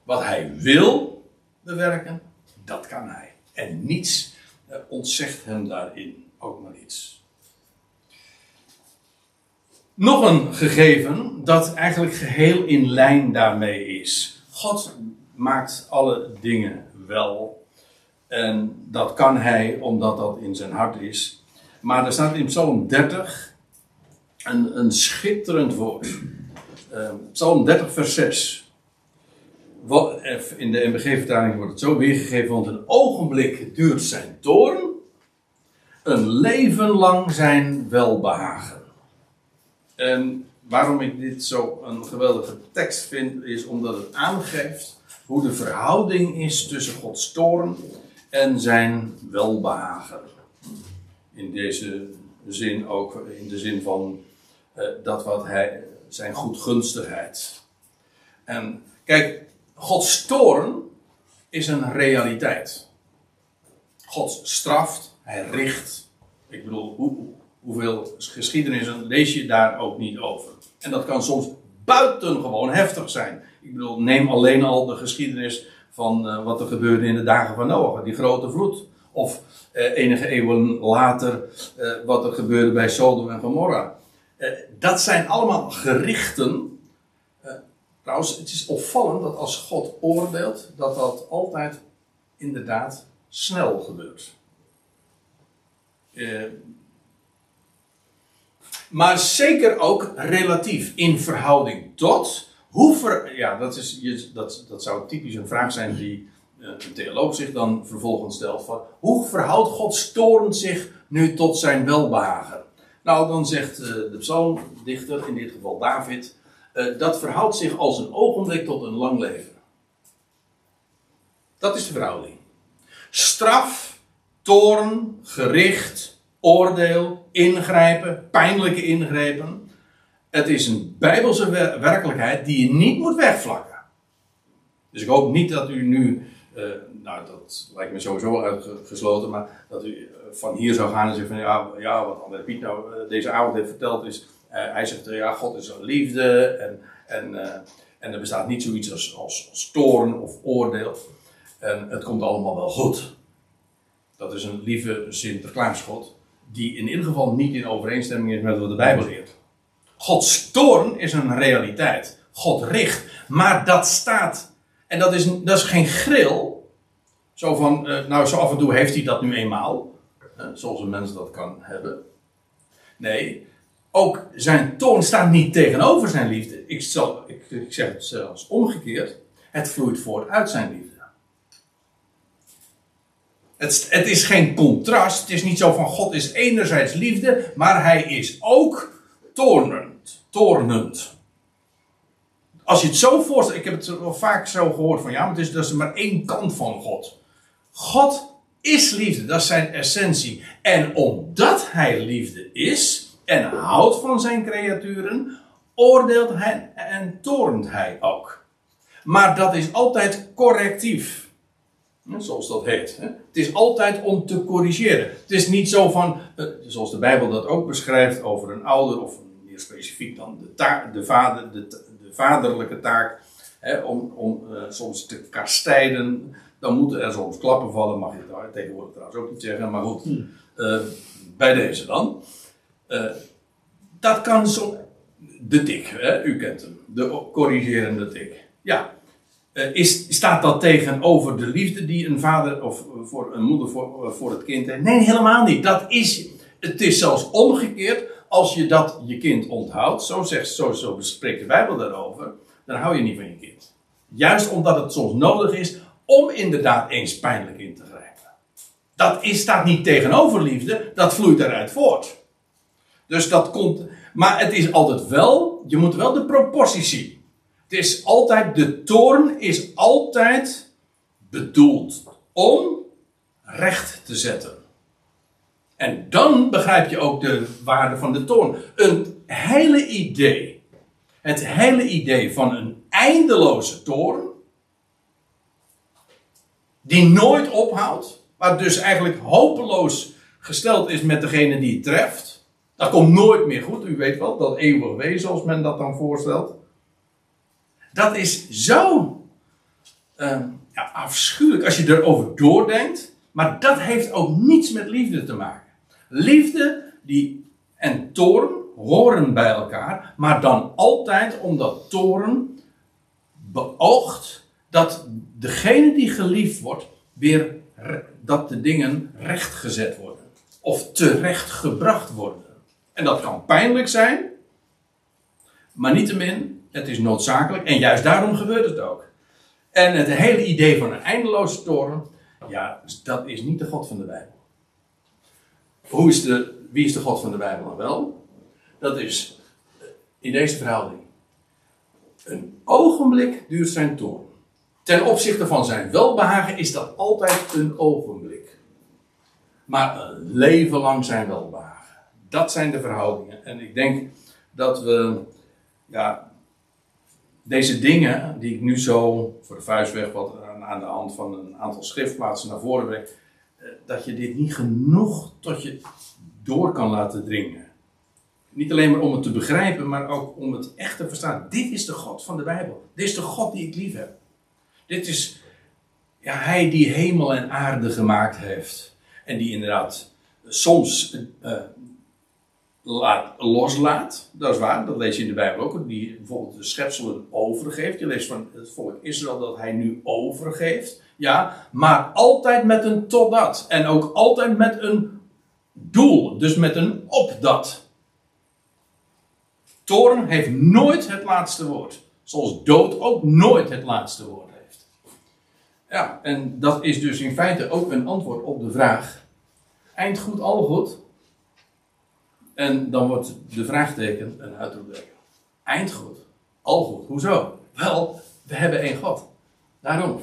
Wat hij wil bewerken, dat kan hij. En niets eh, ontzegt hem daarin ook maar iets. Nog een gegeven dat eigenlijk geheel in lijn daarmee is. God maakt alle dingen wel. En dat kan hij omdat dat in zijn hart is. Maar er staat in Psalm 30 een, een schitterend woord. Uh, Psalm 30, vers 6. Wat, in de MBG-vertaling wordt het zo weergegeven: want een ogenblik duurt zijn toorn, een leven lang zijn welbehagen. En waarom ik dit zo een geweldige tekst vind, is omdat het aangeeft hoe de verhouding is tussen Gods toorn en zijn welbehagen. In deze zin ook in de zin van uh, dat wat hij, zijn goedgunstigheid. En kijk, Gods toorn is een realiteit. God straft, hij richt. Ik bedoel, hoe, hoeveel geschiedenissen lees je daar ook niet over? En dat kan soms buitengewoon heftig zijn. Ik bedoel, neem alleen al de geschiedenis van uh, wat er gebeurde in de dagen van Noach, die grote vloed. Of uh, enige eeuwen later uh, wat er gebeurde bij Sodom en Gomorra. dat zijn allemaal gerichten. trouwens, het is opvallend dat als God oordeelt, dat dat altijd inderdaad snel gebeurt. maar zeker ook relatief in verhouding tot hoe ver, ja, dat, is, dat, dat zou typisch een vraag zijn die eh, een theoloog zich dan vervolgens stelt. Van, hoe verhoudt God toorn zich nu tot zijn welbehagen? Nou, dan zegt uh, de psalmdichter, in dit geval David, uh, dat verhoudt zich als een ogenblik tot een lang leven. Dat is de verhouding. Straf, toorn, gericht, oordeel, ingrijpen, pijnlijke ingrepen. Het is een bijbelse werkelijkheid die je niet moet wegvlakken. Dus ik hoop niet dat u nu, uh, nou dat lijkt me sowieso uitgesloten, maar dat u eh, van hier zou gaan en zeggen van ja, ja wat André Piet nou uh, deze avond heeft verteld is, hij zegt ja God is een liefde en, en, en er bestaat niet zoiets als, als, toorn of oordeel. En het komt allemaal wel goed. Dat is een lieve Sinterklaasgod die in ieder geval niet in overeenstemming is met wat de Bijbel leert. Gods toorn is een realiteit. God richt. Maar dat staat. En dat is, dat is geen gril. Zo van, uh, nou zo af en toe heeft hij dat nu eenmaal. Zoals een mens dat kan hebben. Nee, ook zijn toorn staat niet tegenover zijn liefde. Ik, zal, ik, ik zeg het zelfs omgekeerd. Het vloeit voort uit zijn liefde. Het, het is geen contrast. Het is niet zo van God is enerzijds liefde, maar hij is ook toornen toornend. Als je het zo voorstelt, ik heb het wel vaak zo gehoord van ja, maar het is, dat is maar één kant van God. God is liefde, dat is zijn essentie. En omdat hij liefde is en houdt van zijn creaturen, oordeelt hij en toornt hij ook. Maar dat is altijd correctief. Zoals dat heet. Het is altijd om te corrigeren. Het is niet zo van, eh, zoals de Bijbel dat ook beschrijft over een ouder of een meer specifiek dan de, taak, de, vader, de, de vaderlijke taak, hè, om, om uh, soms te kastijden. Dan moeten er soms klappen vallen, mag je daar tegenwoordig trouwens ook niet zeggen, maar goed, uh, bij deze dan. Uh, dat kan zo. De tik, hè, u kent hem, de corrigerende tik. Ja, is, staat dat tegenover de liefde die een vader of voor een moeder voor, voor het kind heeft? Nee, helemaal niet. Dat is, het is zelfs omgekeerd als je dat je kind onthoudt, zo, zegt, zo, zo spreekt de Bijbel daarover, dan hou je niet van je kind. Juist omdat het soms nodig is om inderdaad eens pijnlijk in te grijpen. Dat is, staat niet tegenover liefde, dat vloeit eruit voort. Dus dat komt, maar het is altijd wel, je moet wel de proporties zien. Het is altijd, de toorn is altijd bedoeld om recht te zetten. En dan begrijp je ook de waarde van de toorn. Een hele idee. Het hele idee van een eindeloze toorn. Die nooit ophoudt. Waar dus eigenlijk hopeloos gesteld is met degene die het treft. Dat komt nooit meer goed. U weet wel, dat eeuwig wezen als men dat dan voorstelt. Dat is zo uh, ja, afschuwelijk als je erover doordenkt. Maar dat heeft ook niets met liefde te maken. Liefde die, en toorn horen bij elkaar, maar dan altijd omdat toorn beoogt dat degene die geliefd wordt, weer dat de dingen rechtgezet worden. Of terecht gebracht worden. En dat kan pijnlijk zijn, maar niettemin, het is noodzakelijk en juist daarom gebeurt het ook. En het hele idee van een eindeloze toren, ja, dat is niet de God van de Bijbel. Hoe is de, wie is de God van de Bijbel dan wel? Dat is in deze verhouding. Een ogenblik duurt zijn toorn. Ten opzichte van zijn welbehagen is dat altijd een ogenblik. Maar een leven lang zijn welbehagen. Dat zijn de verhoudingen. En ik denk dat we ja, deze dingen die ik nu zo voor de vuistweg wat aan de hand van een aantal schriftplaatsen naar voren breng, eh, dat je dit niet genoeg tot je door kan laten dringen. Niet alleen maar om het te begrijpen, maar ook om het echt te verstaan. Dit is de God van de Bijbel. Dit is de God die ik lief heb. Dit is ja, Hij die hemel en aarde gemaakt heeft. En die inderdaad soms uh, laat, loslaat. Dat is waar, dat lees je in de Bijbel ook. Die bijvoorbeeld de schepselen overgeeft. Je leest van het volk Israël dat hij nu overgeeft. Ja, maar altijd met een totdat. En ook altijd met een doel. Dus met een opdat. Toorn heeft nooit het laatste woord. Zoals dood ook nooit het laatste woord heeft. Ja, en dat is dus in feite ook een antwoord op de vraag: eind goed, al goed? En dan wordt de vraagteken een uitroepteken. Eind goed, al goed. Hoezo? Wel, we hebben één God. Daarom.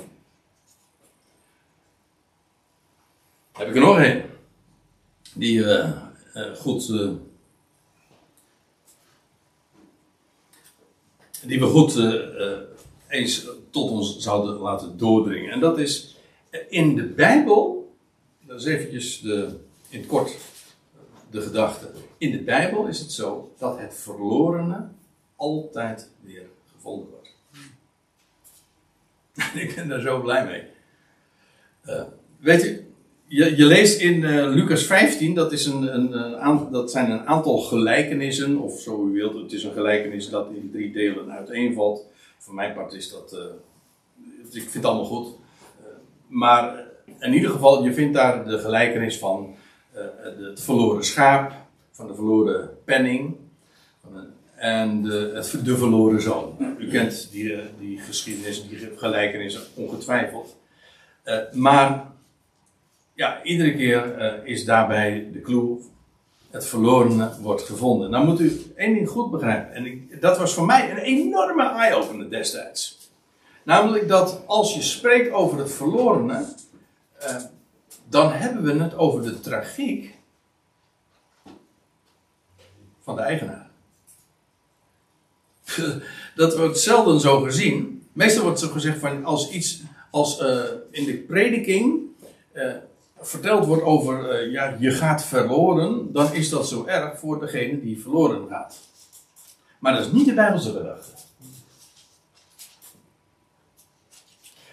Heb ik er nog één. Die uh, goed. Uh, die we goed eens tot ons zouden laten doordringen. En dat is in de Bijbel. Dat is eventjes de, in het kort de gedachte. In de Bijbel is het zo dat het verlorene altijd weer gevonden wordt. Ik ben daar zo blij mee. Weet u, je, je, leest in uh, Lucas 15, dat, is een, een, een, dat zijn een aantal gelijkenissen, of zo u wilt, het is een gelijkenis dat in drie delen uiteenvalt. Voor mijn part is dat, uh, ik vind het allemaal goed. maar in ieder geval, je vindt daar de gelijkenis van het verloren schaap, van de verloren penning en de, het, verloren zoon. U kent die, die geschiedenis, die gelijkenis ongetwijfeld. Maar ja, iedere keer uh, is daarbij de clue, het verlorene wordt gevonden. Nou moet u één ding goed begrijpen. En dat was voor mij een enorme eye-opener destijds. Namelijk dat als je spreekt over het verlorene, uh, dan hebben we het over de tragiek van de eigenaar. Dat wordt zelden zo gezien. Meestal wordt zo gezegd van als iets, als uh, in de prediking verteld wordt over uh, ja, je gaat verloren, dan is dat zo erg voor degene die verloren gaat. Maar dat is niet de Bijbelse gedachte.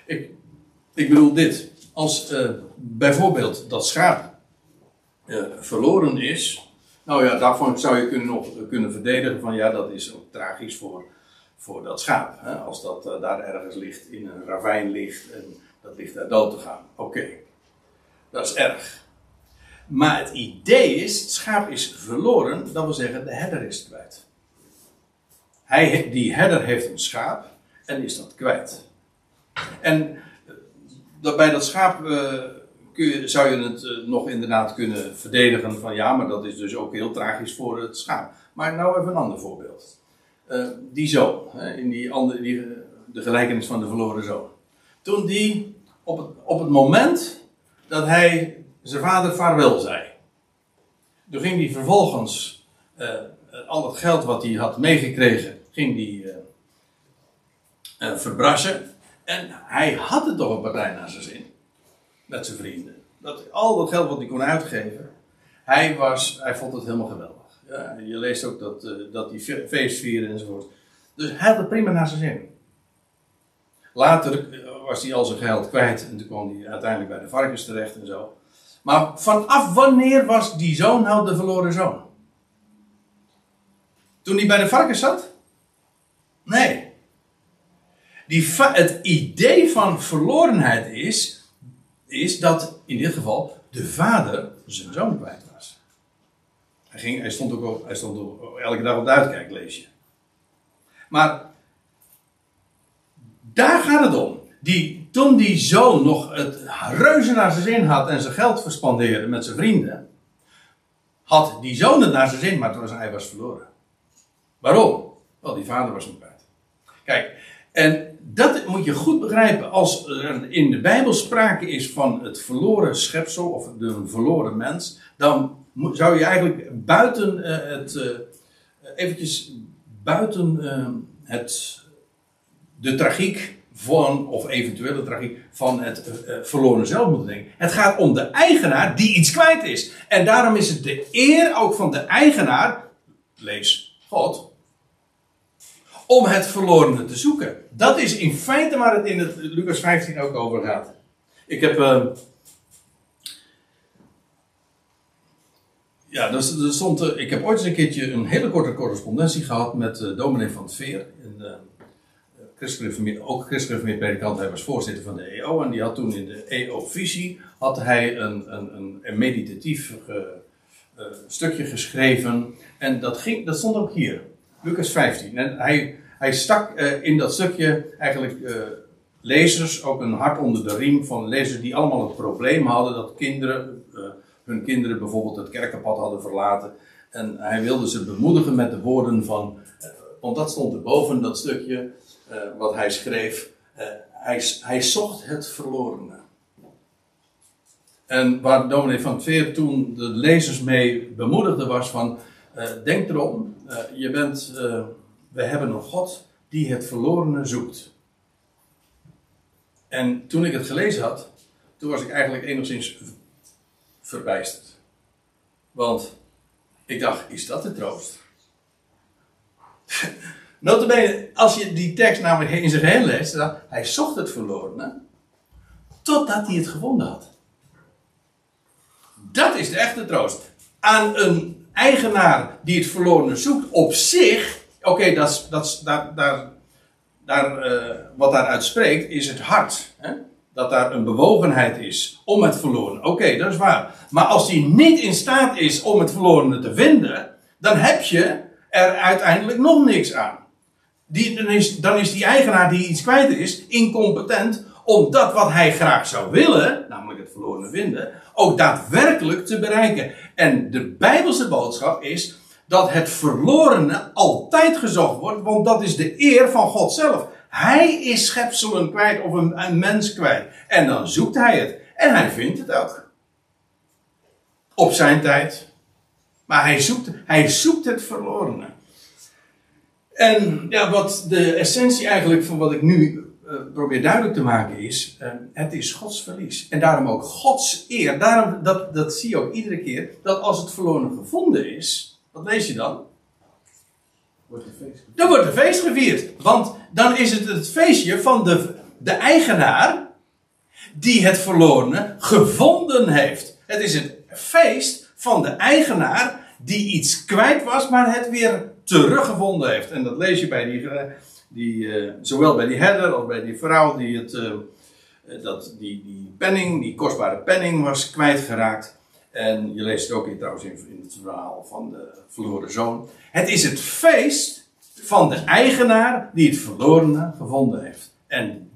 Ik, ik bedoel dit. Als bijvoorbeeld dat schaap verloren is, nou ja, daarvan zou je kunnen kunnen verdedigen van ja, dat is ook tragisch voor, voor dat schaap. Hè? Als dat daar ergens ligt, in een ravijn ligt en dat ligt daar dood te gaan. Oké, dat is erg. Maar het idee is, het schaap is verloren, dat wil zeggen de herder is kwijt. Hij, die herder heeft een schaap en is dat kwijt. En dat bij dat schaap uh, je, zou je het uh, nog inderdaad kunnen verdedigen van ja, maar dat is dus ook heel tragisch voor het schaap. Maar nou even een ander voorbeeld. Die zoon, in die andere, die, de gelijkenis van de verloren zoon. Toen die op het, op het moment dat hij zijn vader vaarwel zei. Toen ging hij vervolgens uh, al het geld wat hij had meegekregen, ging hij verbrassen. En hij had het toch een partij naar zijn zin met zijn vrienden. Dat, al dat geld wat hij kon uitgeven, hij, was, hij vond het helemaal geweldig. Ja, je leest ook dat, dat hij feest vieren enzovoort. Dus hij had het prima naar zijn zin. Later was hij al zijn geld kwijt en toen kwam hij uiteindelijk bij de varkens terecht en zo. Maar vanaf wanneer was die zoon nou de verloren zoon? Toen hij bij de varkens zat? Nee. Die het idee van verlorenheid is, is dat in dit geval de vader zijn zoon kwijt was. Hij, ging, hij stond ook op, hij stond elke dag op de uitkijk, lees je. Maar daar gaat het om. Die, toen die zoon nog het reuze naar zijn zin had en zijn geld verspandeerde met zijn vrienden, had die zoon het naar zijn zin, maar toen was hij was verloren. Waarom? Wel, die vader was hem kwijt. Kijk, en dat moet je goed begrijpen. Als er in de Bijbel sprake is van het verloren schepsel of de verloren mens, dan zou je eigenlijk buiten uh, het, uh, eventjes buiten uh, het, de tragiek van, of eventuele tragiek van het verloren zelf moeten denken. Het gaat om de eigenaar die iets kwijt is. En daarom is het de eer ook van de eigenaar, lees God, om het verlorene te zoeken. Dat is in feite waar het in het Lucas 15 ook over gaat. Ik heb. Uh, ja, stond, ik heb ooit eens een keertje een hele korte correspondentie gehad met uh, van het Veer. Een, christelijke ook christelijke predikant. Hij was voorzitter van de EO. En die had toen in de EO-visie had hij een, een, een meditatief stukje geschreven. En dat, ging, dat stond ook hier. Lucas 15. En hij, hij stak uh, in dat stukje eigenlijk lezers ook een hart onder de riem van lezers die allemaal het probleem hadden dat kinderen, hun kinderen bijvoorbeeld het kerkenpad hadden verlaten. En hij wilde ze bemoedigen met de woorden van, want dat stond erboven, dat stukje wat hij schreef. hij, hij zocht het verlorene. En waar dominee van Veer toen de lezers mee bemoedigde was van, denk erom, je bent, we hebben een God die het verlorene zoekt. En toen ik het gelezen had, toen was ik eigenlijk enigszins verbijsterd. Want ik dacht, is dat de troost? Notabene, als je die tekst namelijk in zijn geheel leest, dan, hij zocht het verlorene, totdat hij het gevonden had. Dat is de echte troost. Aan een eigenaar die het verlorene zoekt op zich, oké, dat, dat, daar, daar, uh, wat daaruit spreekt, is het hart. Hè? Dat daar een bewogenheid is om het verloren. Oké, dat is waar. Maar als die niet in staat is om het verlorene te vinden, dan heb je er uiteindelijk nog niks aan. Die, dan, is, dan is die eigenaar die iets kwijt is, incompetent om dat wat hij graag zou willen, namelijk het verlorene vinden, ook daadwerkelijk te bereiken. En de Bijbelse boodschap is dat het verlorene altijd gezocht wordt, want dat is de eer van God zelf. Hij is schepselen kwijt of een, een mens kwijt. En dan zoekt hij het. En hij vindt het ook. Op zijn tijd. Maar hij zoekt, hij zoekt het verlorene. En ja, wat de essentie eigenlijk van wat ik nu uh, probeer duidelijk te maken is, uh, het is Gods verlies. En daarom ook Gods eer. Daarom, dat, dat zie je ook iedere keer, dat als het verloren gevonden is, wat lees je dan? Wordt een feest gevierd. Dan wordt een feest gevierd. Want dan is het het feestje van de, de eigenaar die het verlorene gevonden heeft. Het is het feest van de eigenaar die iets kwijt was, maar het weer teruggevonden heeft. En dat lees je bij die, die, uh, zowel bij die herder als bij die vrouw die, het, uh, dat, die, die penning, die kostbare penning was kwijtgeraakt. En je leest het ook in, trouwens in, in het verhaal van de verloren zoon. Het is het feest van de eigenaar die het verlorene gevonden heeft. En,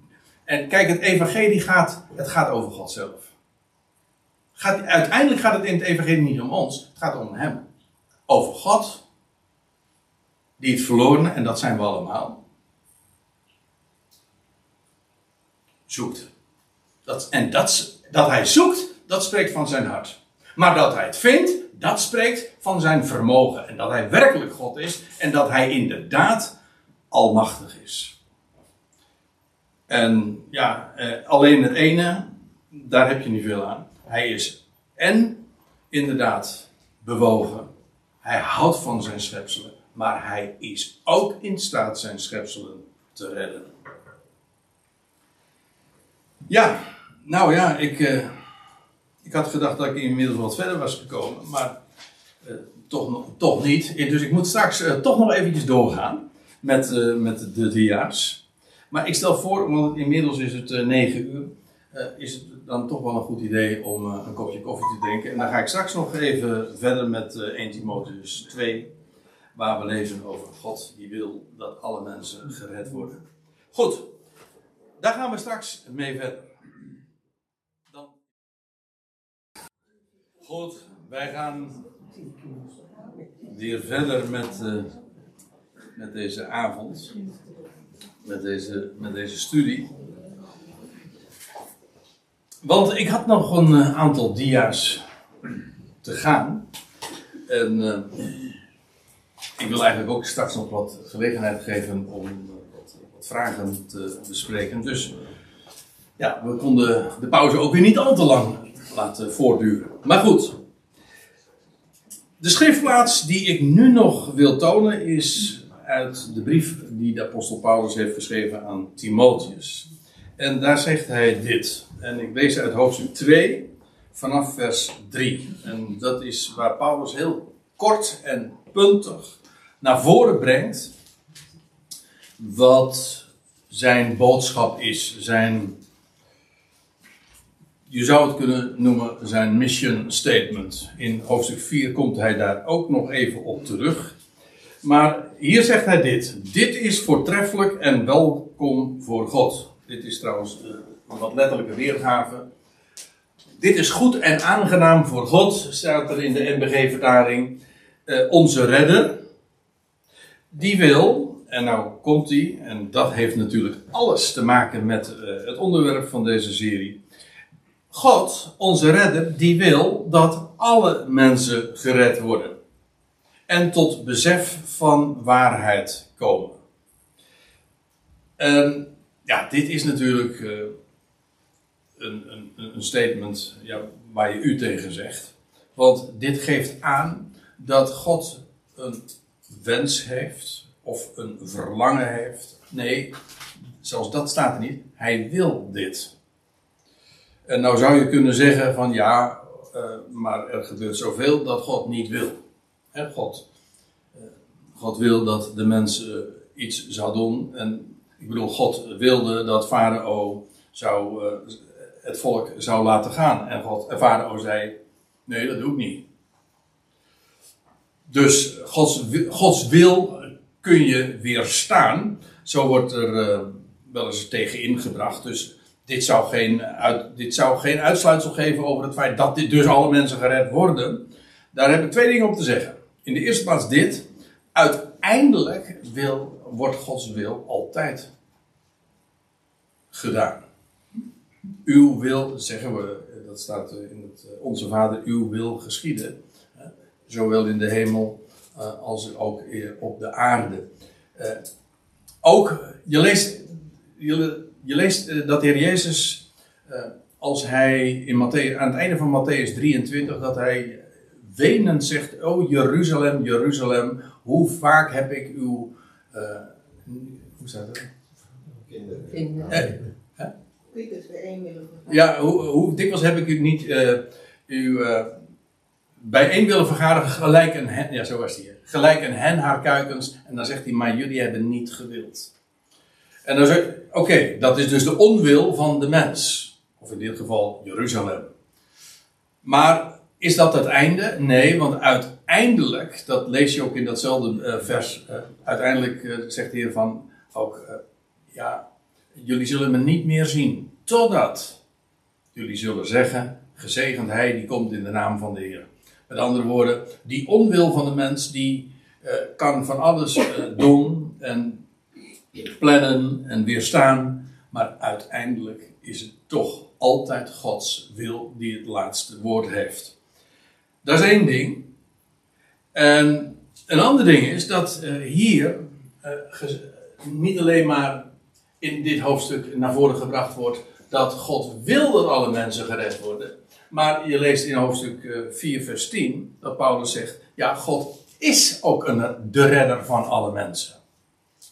en kijk, het evangelie gaat, het gaat over God zelf. Gaat, uiteindelijk gaat het in het evangelie niet om ons, het gaat om hem. Over God, die het verlorene, en dat zijn we allemaal, zoekt. Dat, en dat, dat hij zoekt, dat spreekt van zijn hart. Maar dat hij het vindt, dat spreekt van zijn vermogen. En dat hij werkelijk God is en dat hij inderdaad almachtig is. En ja, eh, alleen het ene, daar heb je niet veel aan. Hij is en inderdaad bewogen. Hij houdt van zijn schepselen. Maar hij is ook in staat zijn schepselen te redden. Ja, nou ja, ik, uh, ik had gedacht dat ik inmiddels wat verder was gekomen, maar uh, toch, toch niet. Dus ik moet straks toch nog eventjes doorgaan met, met de dia's. Maar ik stel voor, want inmiddels is het uh, 9 uur, is het dan toch wel een goed idee om een kopje koffie te drinken. En dan ga ik straks nog even verder met 1 Timotheus 2, waar we lezen over God die wil dat alle mensen gered worden. Goed, daar gaan we straks mee verder. Dan... Goed, wij gaan weer verder met, uh, met deze avond, met deze, met deze studie. Want ik had nog een uh, aantal dia's te gaan. En uh, ik wil eigenlijk ook straks nog wat gelegenheid geven om wat, wat, vragen te bespreken. Dus ja, we konden de pauze ook weer niet al te lang laten voortduren. Maar goed, de schriftplaats die ik nu nog wil tonen is uit de brief die de apostel Paulus heeft geschreven aan Timotheus. En daar zegt hij dit. En ik lees uit hoofdstuk 2 vanaf vers 3. En dat is waar Paulus heel kort en puntig naar voren brengt wat zijn boodschap is, zijn je zou het kunnen noemen zijn mission statement. In hoofdstuk 4 komt hij daar ook nog even op terug. Maar hier zegt hij dit: Dit is voortreffelijk en welkom voor God. Dit is trouwens een wat letterlijke weergave. Dit is goed en aangenaam voor God, staat er in de NBG-vertaling. Uh, onze redder, die wil, en nou komt hij, en dat heeft natuurlijk alles te maken met uh, het onderwerp van deze serie. God, onze redder, die wil dat alle mensen gered worden. En tot besef van waarheid komen. En ja, dit is natuurlijk uh, een, een, een, statement ja, waar je u tegen zegt. Want dit geeft aan dat God een wens heeft of een verlangen heeft. Nee, zelfs dat staat er niet. Hij wil dit. En nou zou je kunnen zeggen van ja, uh, maar er gebeurt zoveel dat God niet wil. He, God, uh, God wil dat de mens uh, iets zou doen. En ik bedoel, God wilde dat Farao zou, het volk zou laten gaan. En, God, en Farao zei, nee dat doe ik niet. Dus Gods, Gods wil kun je weerstaan. Zo wordt er wel eens tegen ingebracht. Dus dit zou, geen uit, dit zou geen uitsluitsel geven over het feit dat dit dus alle mensen gered worden. Daar heb ik twee dingen op te zeggen. In de eerste plaats dit. Uiteindelijk wil, wordt Gods wil altijd gedaan. Uw wil, zeggen we, dat staat in het eh, Onze Vader, uw wil geschieden. Zowel in de hemel eh, als ook op de aarde. Eh, ook, je leest, je, je leest uh, dat de Heer Jezus, uh, als hij in Matthäus, aan het einde van Matthäus 23, dat hij wenend zegt: Oh Jeruzalem, Jeruzalem, hoe vaak heb ik uw. Uh, hoe staat het? Kinderen. Ja, hoe, hoe dikwijls heb ik u niet uw bijeen willen vergaderen gelijk een hen, ja zo was die, gelijk een hen haar kuikens. En dan zegt hij, maar jullie hebben niet gewild. En dan zeg oké, dat is dus de onwil van de mens. Of in dit geval Jeruzalem. Maar is dat het einde? Nee, want uiteindelijk, dat lees je ook in datzelfde uh, vers, uh, uiteindelijk uh, zegt de Heer van ook, ja, jullie zullen me niet meer zien, totdat jullie zullen zeggen, gezegend hij die komt in de naam van de Heer. Met andere woorden, die onwil van de mens, die kan van alles doen en plannen en weerstaan, maar uiteindelijk is het toch altijd Gods wil die het laatste woord heeft. Dat is één ding. En een ander ding is dat uh, hier niet alleen maar in dit hoofdstuk naar voren gebracht wordt dat God wil dat alle mensen gered worden. Maar je leest in hoofdstuk uh, 4, vers 10 dat Paulus zegt: Ja, God is ook een, de redder van alle mensen.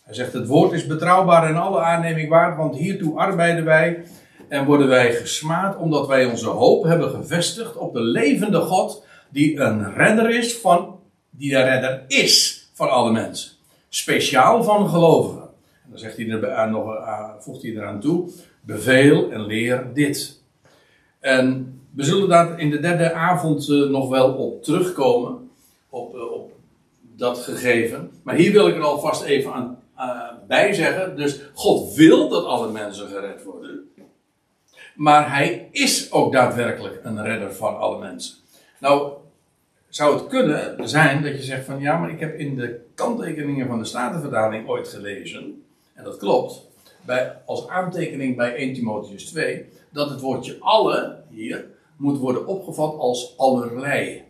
Hij zegt: Het woord is betrouwbaar en alle aanneming waard, want hiertoe arbeiden wij en worden wij gesmaad, omdat wij onze hoop hebben gevestigd op de levende God, die een redder is van, die een redder is van alle mensen. Speciaal van gelovigen. En dan zegt hij er nog, uh, voegt hij eraan toe: beveel en leer dit. En we zullen daar in de derde avond uh, nog wel op terugkomen, op, uh, op dat gegeven. Maar hier wil ik er alvast even aan bij zeggen. Dus God wil dat alle mensen gered worden. Maar hij is ook daadwerkelijk een redder van alle mensen. Nou, zou het kunnen zijn dat je zegt van ja, maar ik heb in de kanttekeningen van de Statenverdaling ooit gelezen, en dat klopt, bij, als aantekening bij 1 Timotheus 2, dat het woordje alle hier moet worden opgevat als allerlei.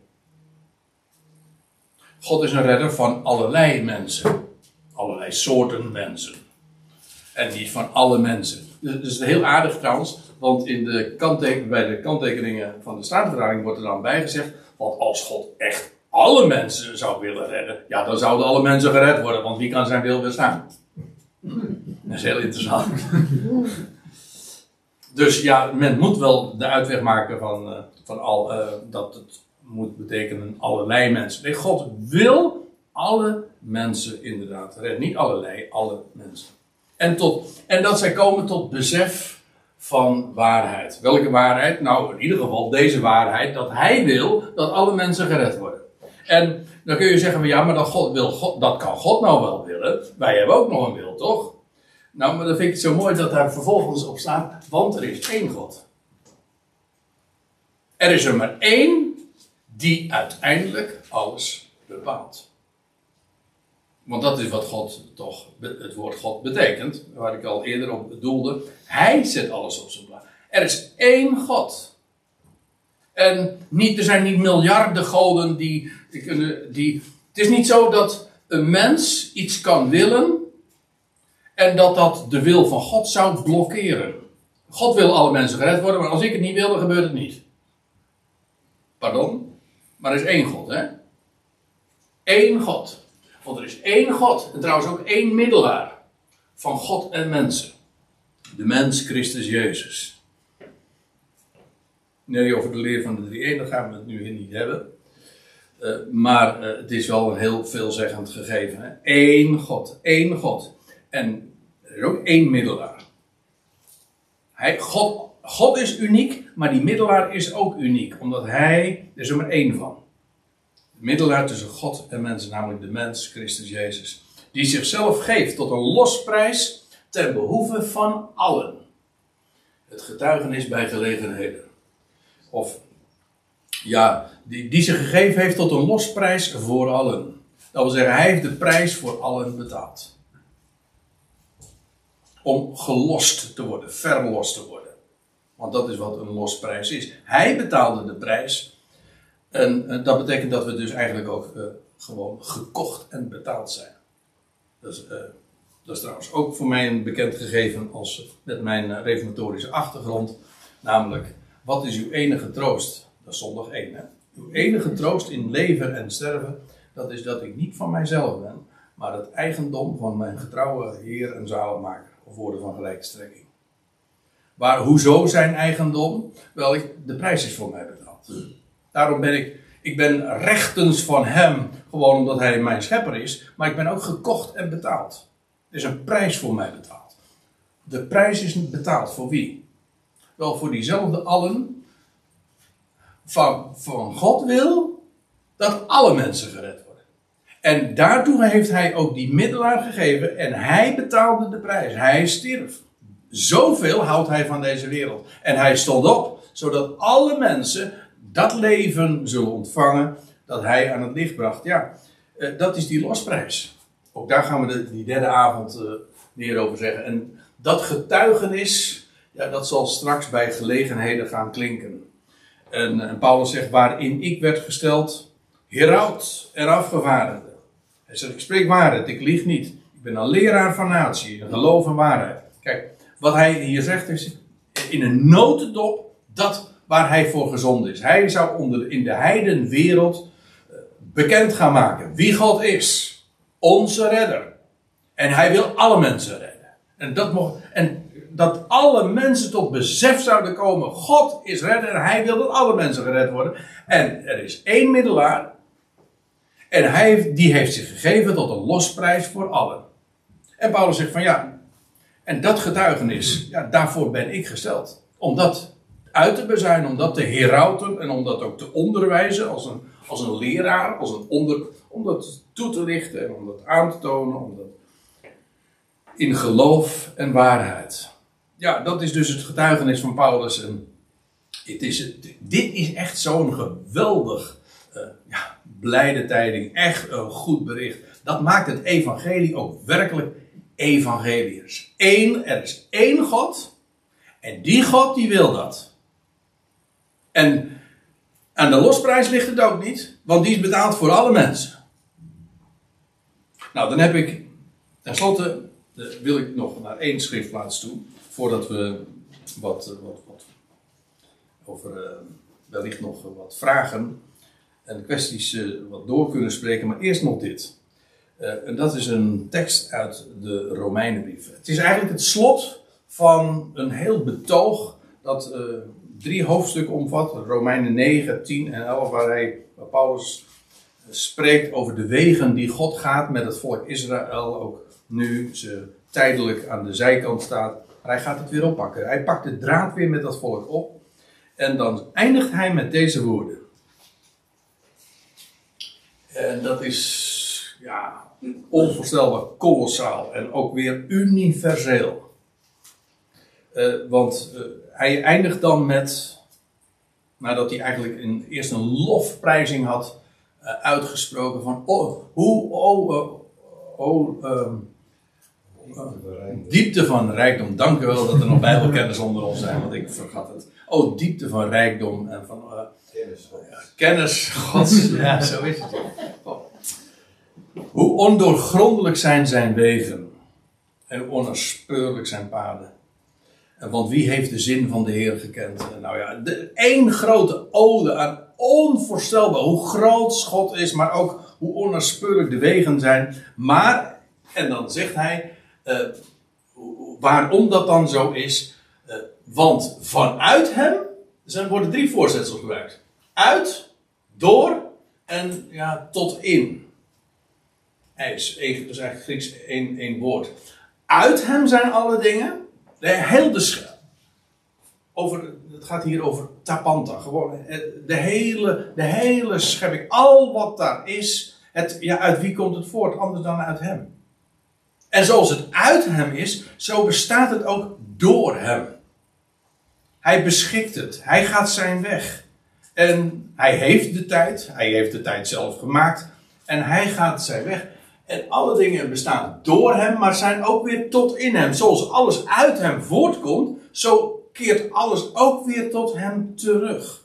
God is een redder van allerlei mensen, allerlei soorten mensen. En niet van alle mensen. Dus heel aardig trouwens, want in de bij de kanttekeningen van de Statenvertaling wordt er dan bijgezegd want als God echt alle mensen zou willen redden, ja, dan zouden alle mensen gered worden, want wie kan zijn wil weerstaan? Dat is heel interessant. Dus ja, men moet wel de uitweg maken van, uh, van al, uh, dat het moet betekenen allerlei mensen. Nee, God wil alle mensen inderdaad redden. Niet allerlei, alle mensen. En, tot, en dat zij komen tot besef van waarheid. Welke waarheid? Nou, in ieder geval deze waarheid, dat hij wil dat alle mensen gered worden. En dan kun je zeggen, ja, maar dat, God wil God, dat kan God nou wel willen. Wij hebben ook nog een wil, toch? Nou, maar dan vind ik zo mooi dat daar vervolgens op staat, want er is één God. Er is er maar één die uiteindelijk alles bepaalt. Want dat is wat God toch, het woord God betekent, waar ik al eerder op doelde. Hij zet alles op zijn plaats. Er is één God. En niet, er zijn niet miljarden goden die, die. Die, het is niet zo dat een mens iets kan willen en dat dat de wil van God zou blokkeren. God wil alle mensen gered worden, maar als ik het niet wil, dan gebeurt het niet. Pardon? Maar er is één God, hè? Eén God. Want er is één God en trouwens ook één middelaar van God en mensen. De mens Christus Jezus. Nee, over de leer van de drie ene gaan we het nu niet hebben. Uh, maar uh, het is wel een heel veelzeggend gegeven. Hè? Eén God, één God. En is ook één middelaar. Hij, God, is uniek, maar die middelaar is ook uniek, omdat hij er is er maar één van middelaar tussen God en mensen, namelijk de mens, Christus Jezus. Die zichzelf geeft tot een losprijs ter behoeve van allen. Het getuigenis bij gelegenheden. Of, ja, die, die zich gegeven heeft tot een losprijs voor allen. Dat wil zeggen, hij heeft de prijs voor allen betaald. Om gelost te worden, verlost te worden. Want dat is wat een losprijs is. Hij betaalde de prijs en, en, dat betekent dat we dus eigenlijk ook uh, gewoon gekocht en betaald zijn. Dat is, uh, dat is, trouwens ook voor mij een bekend gegeven als met mijn reformatorische achtergrond. Namelijk, wat is uw enige troost? Dat is zondag 1. Hè? Uw enige troost in leven en sterven, dat is dat ik niet van mijzelf ben, maar het eigendom van mijn getrouwe Heer en Zaligmaker, of woorden van gelijke strekking. Maar hoezo zijn eigendom? Wel, de prijs is voor mij betaald. Daarom ben ik, ik ben rechtens van hem, gewoon omdat hij mijn schepper is, maar ik ben ook gekocht en betaald. Er is een prijs voor mij betaald. De prijs is betaald voor wie? Wel voor diezelfde allen, van, van God wil dat alle mensen gered worden. En daartoe heeft hij ook die middelaar gegeven en hij betaalde de prijs. Hij stierf. Zoveel houdt hij van deze wereld. En hij stond op, zodat alle mensen dat leven zullen ontvangen dat hij aan het licht bracht. Ja, eh, dat is die losprijs. Ook daar gaan we de, die derde avond uh, meer over zeggen. En dat getuigenis, ja, dat zal straks bij gelegenheden gaan klinken. En, Paulus zegt, waarin ik werd gesteld, heraut en afgevaardigde. Hij zegt, ik spreek waarheid, ik lieg niet. Ik ben een leraar van natie, een geloof en waarheid. Kijk, wat hij hier zegt is, in een notendop, dat waar hij voor gezonden is. Hij zou onder, in de heidenwereld eh, bekend gaan maken wie God is. Onze redder. En hij wil alle mensen redden. En dat, mocht, en dat alle mensen tot besef zouden komen. God is redder. Hij wil dat alle mensen gered worden. En er is één middelaar. En hij, die heeft zich gegeven tot een losprijs voor allen. En Paulus zegt van ja, en dat getuigenis, ja, daarvoor ben ik gesteld. Om dat uit te bezuinen, om dat te herauten en om dat ook te onderwijzen als een, als een leraar, als een onder, om dat toe te lichten en om dat aan te tonen, om dat in geloof en waarheid. Ja, dat is dus het getuigenis van Paulus. En het is, dit is echt zo'n geweldig uh, ja, blijde tijding. Echt een goed bericht. Dat maakt het evangelie ook werkelijk evangeliërs. Er is één God. En die God die wil dat. En aan de losprijs ligt het ook niet. Want die is betaald voor alle mensen. Nou, dan heb ik tenslotte wil ik nog naar één schriftplaats toe. Voordat we wat, eh, wat, wat over uh, wellicht nog wat vragen en kwesties uh, wat door kunnen spreken. Maar eerst nog dit. Uh, en dat is een tekst uit de Romeinenbrief. Het is eigenlijk het slot van een heel betoog dat drie hoofdstukken omvat. Romeinen 9, 10 en 11, waar, hij, waar Paulus spreekt over de wegen die God gaat met het volk Israël. Ook nu ze tijdelijk aan de zijkant staat. Maar hij gaat het weer oppakken. Hij pakt de draad weer met dat volk op. En dan eindigt hij met deze woorden. En dat is ja, onvoorstelbaar kolossaal en ook weer universeel. Uh, want uh, hij eindigt dan met, nadat hij eigenlijk een, eerst een lofprijzing had uh, uitgesproken van, oh, hoe, oh, oh, um, diepte van rijkdom. Dank u wel dat er nog bijbelkennis onder ons zijn, want ik vergat het. Oh, diepte van rijkdom en van kennis. Ja, kennis Gods. ja, zo is het. Oh. Hoe ondoorgrondelijk zijn zijn wegen en hoe zijn paden. Want wie heeft de zin van de Heer gekend? Nou ja, de één grote ode aan onvoorstelbaar hoe groot God is, maar ook hoe onnaspeurlijk de wegen zijn. Maar, en dan zegt hij, uh, waarom dat dan zo is. Uh, want vanuit hem zijn, worden drie voorzetsels gebruikt: uit, door en ja, tot in. IJs, dus eigenlijk Grieks één, één woord. Uit hem zijn alle dingen. De hele over, het gaat hier over tapanta. Gewoon eh, de hele, de hele schepping. Al wat daar is. Het, ja, uit wie komt het voort? Anders dan uit hem. En zoals het uit hem is, zo bestaat het ook door hem. Hij beschikt het. Hij gaat zijn weg. En hij heeft de tijd. Hij heeft de tijd zelf gemaakt. En hij gaat zijn weg. En alle dingen bestaan door hem, maar zijn ook weer tot in hem. Zoals alles uit hem voortkomt, zo keert alles ook weer tot hem terug.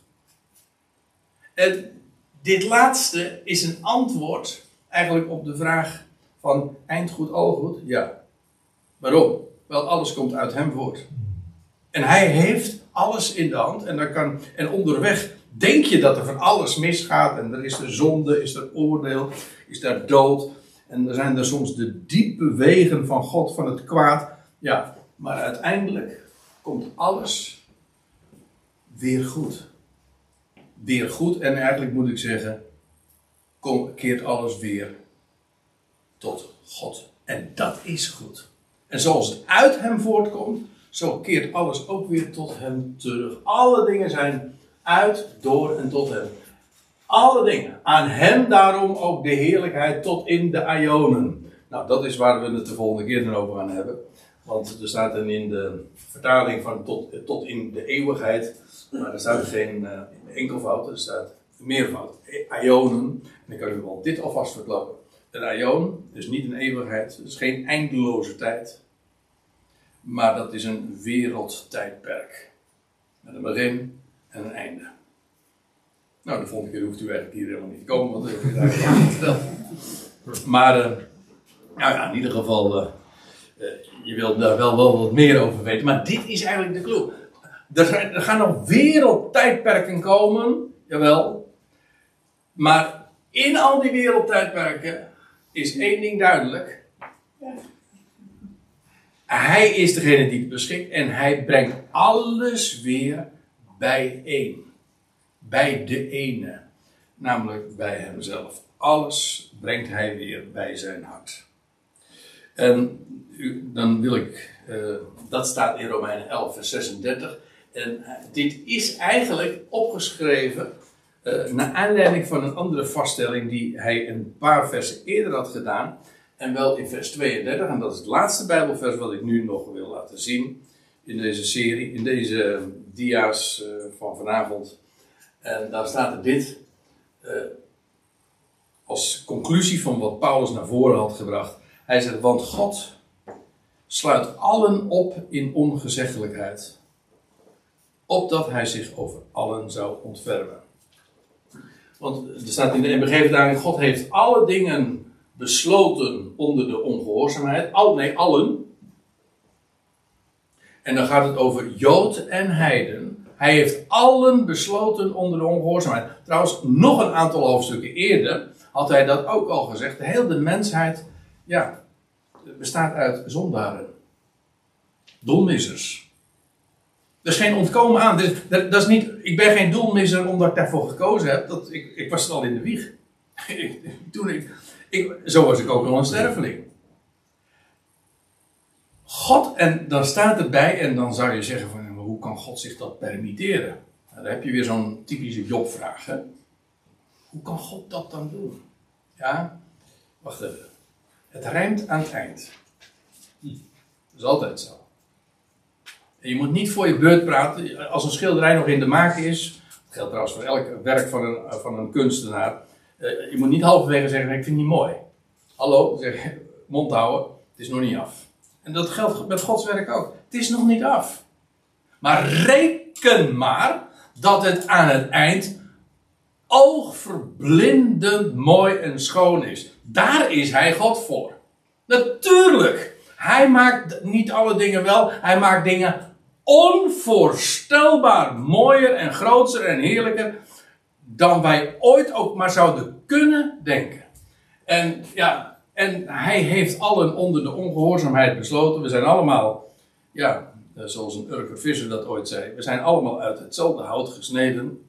En dit laatste is een antwoord eigenlijk op de vraag van eind goed, al goed? Ja. Waarom? Wel, alles komt uit hem voort. En hij heeft alles in de hand. En, dan kan, en onderweg denk je dat er van alles misgaat. En er is de zonde, is er oordeel, is daar dood. En er zijn er soms de diepe wegen van God, van het kwaad. Ja, maar uiteindelijk komt alles weer goed. Weer goed. En eigenlijk moet ik zeggen, keert alles weer tot God. En dat is goed. En zoals het uit hem voortkomt, zo keert alles ook weer tot hem terug. Alle dingen zijn uit, door en tot hem. Alle dingen. Aan hem daarom ook de heerlijkheid tot in de Ionen. Nou, dat is waar we het de volgende keer over gaan hebben. Want er staat dan in de vertaling van tot, tot in de eeuwigheid. Maar er staat geen uh, enkelvoud, er staat meervoud. Ionen. En ik kan u wel dit alvast verklappen. Een ion, dus niet een eeuwigheid, het is geen eindeloze tijd. Maar dat is een wereldtijdperk. Met een begin en een einde. Nou, de volgende keer hoeft u eigenlijk hier helemaal niet te komen, want dat heb ik eigenlijk niet verteld. Maar, uh, nou ja, in ieder geval, uh, uh, je wilt daar wel, wel wat meer over weten. Maar dit is eigenlijk de clue. Er, er gaan nog wereldtijdperken komen, jawel. Maar in al die wereldtijdperken is één ding duidelijk. Hij is degene die het beschikt en hij brengt alles weer bijeen. Bij de ene. Namelijk bij hemzelf. Alles brengt hij weer bij zijn hart. En dan wil ik, eh, dat staat in Romeinen 11, vers 36. En eh, dit is eigenlijk opgeschreven uh, naar aanleiding van een andere vaststelling die hij een paar versen eerder had gedaan. En wel in vers 32, en dat is het laatste Bijbelvers wat ik nu nog wil laten zien in deze serie, in deze dia's van vanavond. En daar staat er dit als conclusie van wat Paulus naar voren had gebracht. Hij zegt, want God sluit allen op in ongezeggelijkheid, opdat hij zich over allen zou ontfermen. Want er staat in de NBG-vertaling, God heeft alle dingen besloten onder de ongehoorzaamheid. Al, nee, allen. En dan gaat het over Jood en Heiden. Hij heeft allen besloten onder de ongehoorzaamheid. Trouwens, nog een aantal hoofdstukken eerder had hij dat ook al gezegd. De hele mensheid, ja, bestaat uit zondaren. Doelmissers. Er is geen ontkomen aan. Dat, is niet, ik ben geen doelmisser omdat ik daarvoor gekozen heb. Dat, ik, ik was al in de wieg. Toen ik, ik, zo was ik ook al een sterveling. God, en dan staat erbij, en dan zou je zeggen van, hoe kan God zich dat permitteren? Nou, dan heb je weer zo'n typische Jobvraag. Hè? Hoe kan God dat dan doen? Ja, wacht even. Het rijmt aan het eind. Hm. Dat is altijd zo. En je moet niet voor je beurt praten. Als een schilderij nog in de maak is. Dat geldt trouwens voor elk werk van een, van een kunstenaar. Eh, je moet niet halverwege zeggen: Ik vind het niet mooi. Hallo, zeg, mond houden. Het is nog niet af. En dat geldt met Gods werk ook. Het is nog niet af. Maar reken maar dat het aan het eind oogverblindend mooi en schoon is. Daar is hij God voor. Natuurlijk. Hij maakt niet alle dingen wel. Hij maakt dingen onvoorstelbaar mooier en groter en heerlijker dan wij ooit ook maar zouden kunnen denken. En ja, en hij heeft allen onder de ongehoorzaamheid besloten. We zijn allemaal, ja, zoals een Urker Visser dat ooit zei, we zijn allemaal uit hetzelfde hout gesneden.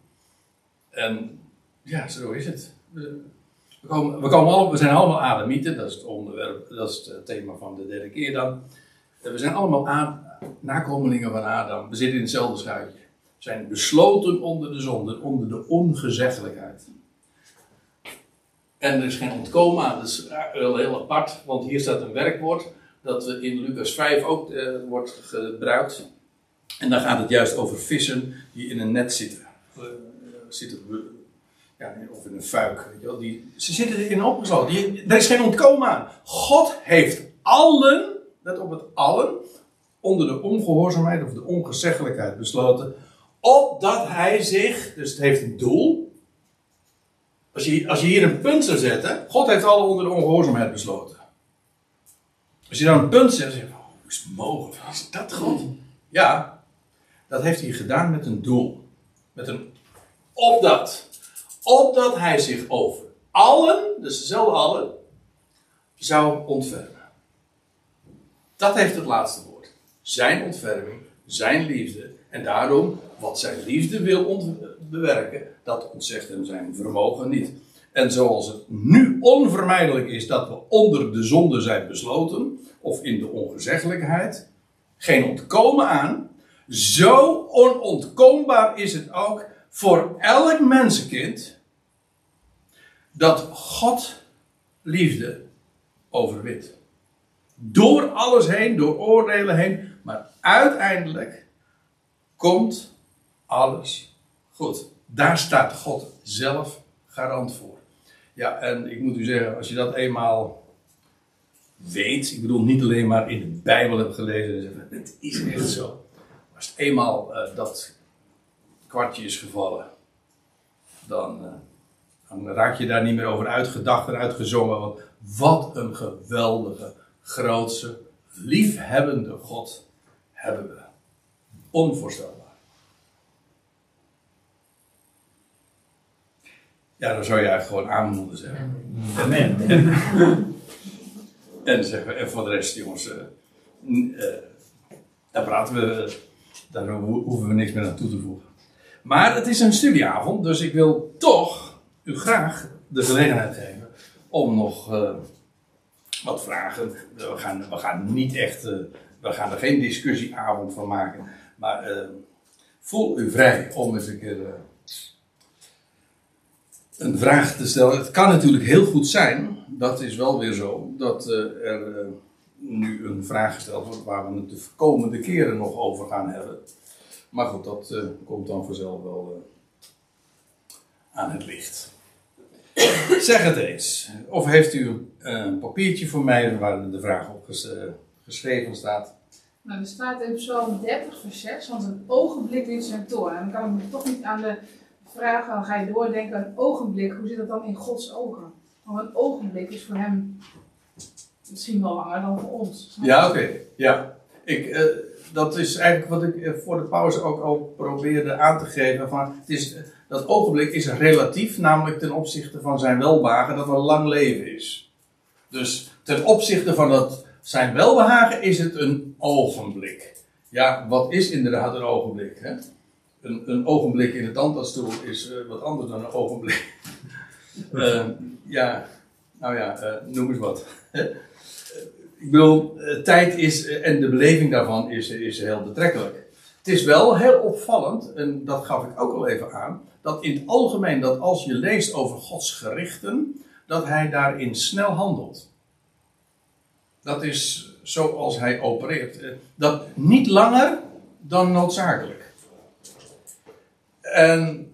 En ja, zo is het. We, komen, we, komen allemaal, we zijn allemaal Adamieten, dat is het onderwerp, dat is het thema van de derde keer dan. We zijn allemaal nakomelingen van Adam. We zitten in hetzelfde schuitje. We zijn besloten onder de zonde, onder de ongezeggelijkheid. En er is geen ontkomen aan. Dat is wel heel apart, want hier staat een werkwoord dat in Lucas 5 ook eh, wordt gebruikt. En dan gaat het juist over vissen die in een net zitten. Uh, zitten ja, of in een fuik. Weet je wel, die, ze zitten erin opgesloten. Die, er is geen ontkomen aan. God heeft allen, let op het allen, onder de ongehoorzaamheid of de ongezeggelijkheid besloten. Opdat hij zich, dus het heeft een doel. Als je, als je hier een punt zou zetten, God heeft allen onder de ongehoorzaamheid besloten. Als je dan een punt zet, dan zeg je, hoe is het mogelijk? Is dat God? Ja, dat heeft hij gedaan met een doel. Met een opdat opdat hij zich over allen, dus dezelfde allen, zou ontfermen. Dat heeft het laatste woord. Zijn ontferming, zijn liefde. En daarom, wat zijn liefde wil bewerken, dat ontzegt hem zijn vermogen niet. En zoals het nu onvermijdelijk is dat we onder de zonde zijn besloten, of in de ongezeggelijkheid, geen ontkomen aan, zo onontkoombaar is het ook voor elk mensenkind dat God liefde overwint. Door alles heen, door oordelen heen, maar uiteindelijk komt alles goed. Daar staat God zelf garant voor. Ja, en ik moet u zeggen, als je dat eenmaal weet, ik bedoel niet alleen maar in de Bijbel hebt gelezen, het is echt zo. Als het eenmaal uh, dat kwartje is gevallen, dan, uh, dan raak je daar niet meer over uitgedacht en uitgezongen. Want wat een geweldige, grootse, liefhebbende God hebben we. Onvoorstelbaar. Ja, dan zou je eigenlijk gewoon aan moeten zeggen. Amen. En, zeggen we, en voor de rest, jongens, uh, daar praten we, daar hoeven we niks meer aan toe te voegen. Maar het is een studieavond, dus ik wil toch u graag de gelegenheid geven om nog uh, wat vragen. We gaan, we gaan niet echt, we gaan er geen discussieavond van maken. Maar voel u vrij om eens een keer een vraag te stellen. Het kan natuurlijk heel goed zijn, dat is wel weer zo, dat er nu een vraag gesteld wordt waar we het de komende keren nog over gaan hebben. Maar goed, dat komt dan vanzelf wel aan het licht. Zeg het eens. Of heeft u een papiertje voor mij waar de vraag op geschreven staat? Nou, er staat in Psalm 30, vers 6, want een ogenblik is zijn toorn. En dan kan ik me toch niet aan de vraag, dan ga je doordenken, een ogenblik, hoe zit dat dan in Gods ogen? Want een ogenblik is voor hem misschien wel langer dan voor ons. Ja, oké. Ja. Ik, uh, dat is eigenlijk wat ik eh, voor de pauze ook al probeerde aan te geven. Van, het is, dat ogenblik is relatief, namelijk ten opzichte van zijn welbehagen, dat een lang leven is. Dus ten opzichte van dat zijn welbehagen is het een ogenblik. Ja, wat is inderdaad een ogenblik? Hè? Een, een ogenblik in de tandartsstoel is uh, wat anders dan een ogenblik. uh, ja, nou ja, uh, noem eens wat. Ik bedoel, tijd is, en de beleving daarvan is, is heel betrekkelijk. Het is wel heel opvallend, en dat gaf ik ook al even aan, dat in het algemeen, dat als je leest over Gods gerichten, dat hij daarin snel handelt. Dat is zoals hij opereert. Dat niet langer dan noodzakelijk. En,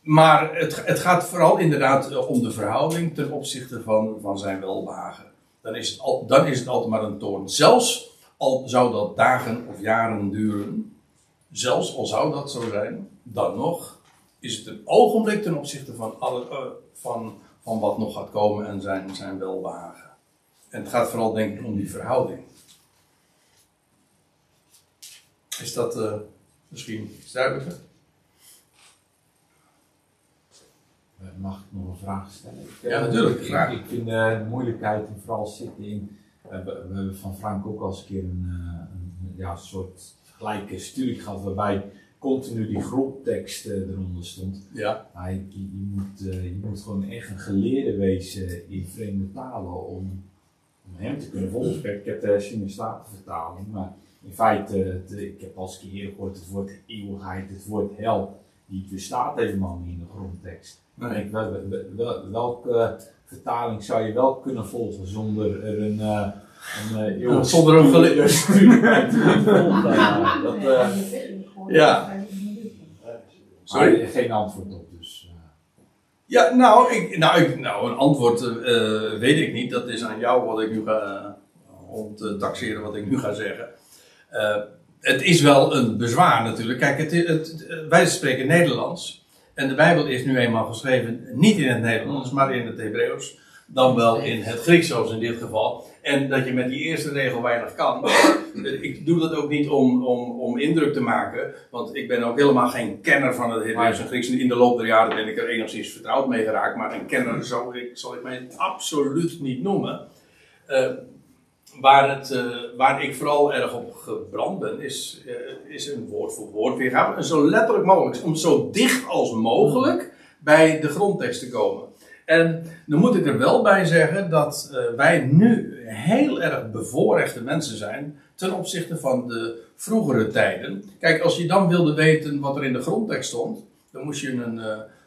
maar het, het gaat vooral inderdaad om de verhouding ten opzichte van, van zijn welbehagen. Dan is, het dan is het altijd maar een toorn. Zelfs al zou dat dagen of jaren duren, zelfs al zou dat zo zijn, dan nog is het een ogenblik ten opzichte van, alle, uh, van, van wat nog gaat komen en zijn, zijn welbehagen. En het gaat vooral denk ik om die verhouding. Is dat uh, misschien iets duidelijker? Mag ik nog een vraag stellen? Ja, natuurlijk. Ik, Graag. ik vind de moeilijkheid vooral zitten in. We, hebben van Frank ook al eens een keer een, een ja, soort gelijke studie gehad waarbij continu die grondtekst eronder stond. Ja. Maar je, je, moet, je moet gewoon echt een geleerde wezen in vreemde talen om, om hem te kunnen volgen. Ik heb de Sinestatenvertaling, maar in feite, ik heb al eens een keer gehoord het woord eeuwigheid, het woord hel, die bestaat helemaal niet in de grondtekst. Nee. Ik, wel, wel, welke vertaling zou je wel kunnen volgen zonder er een, uh, een uh, eeuwig Zonder een gele- studie bij te volgen? Uh, dat, uh, Ja. maar geen antwoord op, dus. Ja, nou, ik, nou, ik, nou een antwoord uh, weet ik niet. Dat is aan jou wat ik nu ga, om te taxeren wat ik nu ga zeggen. Uh, het is wel een bezwaar natuurlijk. Kijk, het, het, het, wij spreken Nederlands. En de Bijbel is nu eenmaal geschreven niet in het Nederlands, maar in het Hebreeuws. Dan wel in het Grieks, zoals in dit geval. En dat je met die eerste regel weinig kan. Ik doe dat ook niet om, om, om indruk te maken. Want ik ben ook helemaal geen kenner van het Hebreeuws en Grieks. In de loop der jaren ben ik er enigszins vertrouwd mee geraakt. Maar een kenner zal ik, zal ik mij absoluut niet noemen. Uh, waar, uh, waar ik vooral erg op gebrand ben, is, uh, is een woord voor woord weergave. En zo letterlijk mogelijk, om zo dicht als mogelijk bij de grondtekst te komen. En dan moet ik er wel bij zeggen dat uh, wij nu heel erg bevoorrechte mensen zijn ten opzichte van de vroegere tijden. Kijk, als je dan wilde weten wat er in de grondtekst stond, dan moest je een.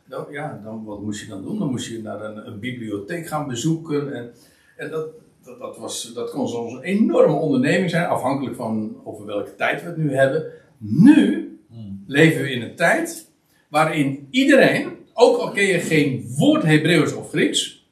Dan, ja, dan, wat moest je dan doen? Dan moest je naar een, een bibliotheek gaan bezoeken. En, en dat, dat, dat, was, dat kon soms een enorme onderneming zijn, afhankelijk van over welke tijd we het nu hebben. Nu hmm. leven we in een tijd waarin iedereen, ook al ken je geen woord Hebreeuws of Grieks,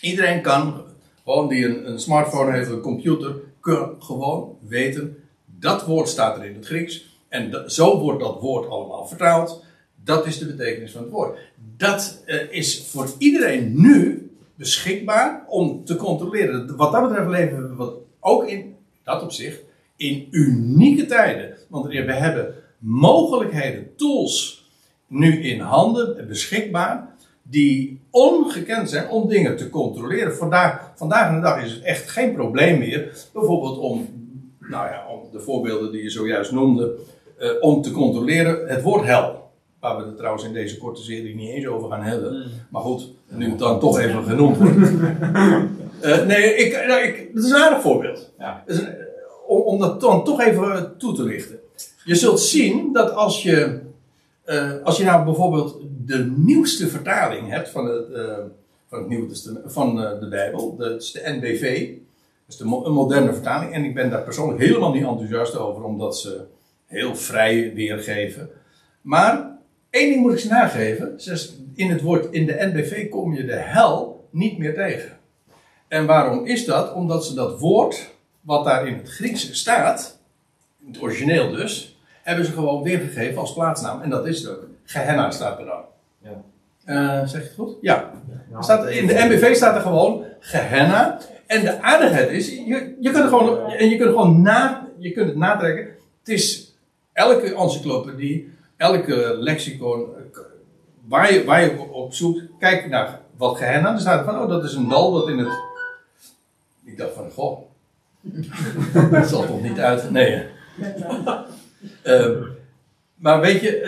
iedereen kan, gewoon die een, een smartphone heeft, een computer, kan gewoon weten, dat woord staat er in het Grieks. En dat, zo wordt dat woord allemaal vertaald. Dat is de betekenis van het woord. Dat uh, is voor iedereen nu beschikbaar om te controleren. Wat dat betreft leven we wat ook in dat opzicht in unieke tijden. Want we hebben mogelijkheden, tools nu in handen beschikbaar die ongekend zijn om dingen te controleren. Vandaag, vandaag de dag is het echt geen probleem meer. Bijvoorbeeld om, nou ja, om de voorbeelden die je zojuist noemde, uh, om te controleren het woord hel. Waar we het trouwens in deze korte serie niet eens over gaan hebben. Maar goed, nu het dan toch even genoemd wordt. Eh, nee, ik, nou, ik, dat is een aardig voorbeeld. Ja. Een- om, om dat dan toch even eh, toe te lichten. Je zult zien dat als je, eh, als je nou bijvoorbeeld de nieuwste vertaling hebt van het, eh, van het Nieuwe Testament, van eh, de Bijbel, dat is de NBV, dat is de mo- een moderne vertaling. En ik ben daar persoonlijk helemaal niet enthousiast over, omdat ze heel vrij weergeven. Maar één ding moet ik ze nageven. Ze is- In het woord in de NBV kom je de hel niet meer tegen. En waarom is dat? Omdat ze dat woord, wat daar in het Grieks staat, in het origineel dus, hebben ze gewoon weergegeven als plaatsnaam. En dat is het ook. Gehenna staat er dan. Ja. Eh, zeg je het goed? Ja. Staat, in de MBV staat er gewoon Gehenna. En de aardigheid is, je, je kunt er gewoon, en je kunt gewoon na, je kunt het natrekken. Het is elke encyclopedie, elke lexicon, eh, waar je, waar je op zoekt, kijk naar wat Gehenna. Er staat van, oh dat is een dal dat in het... Ik dacht van, goh. dat zal toch niet uit. Nee. Ehm, maar weet je,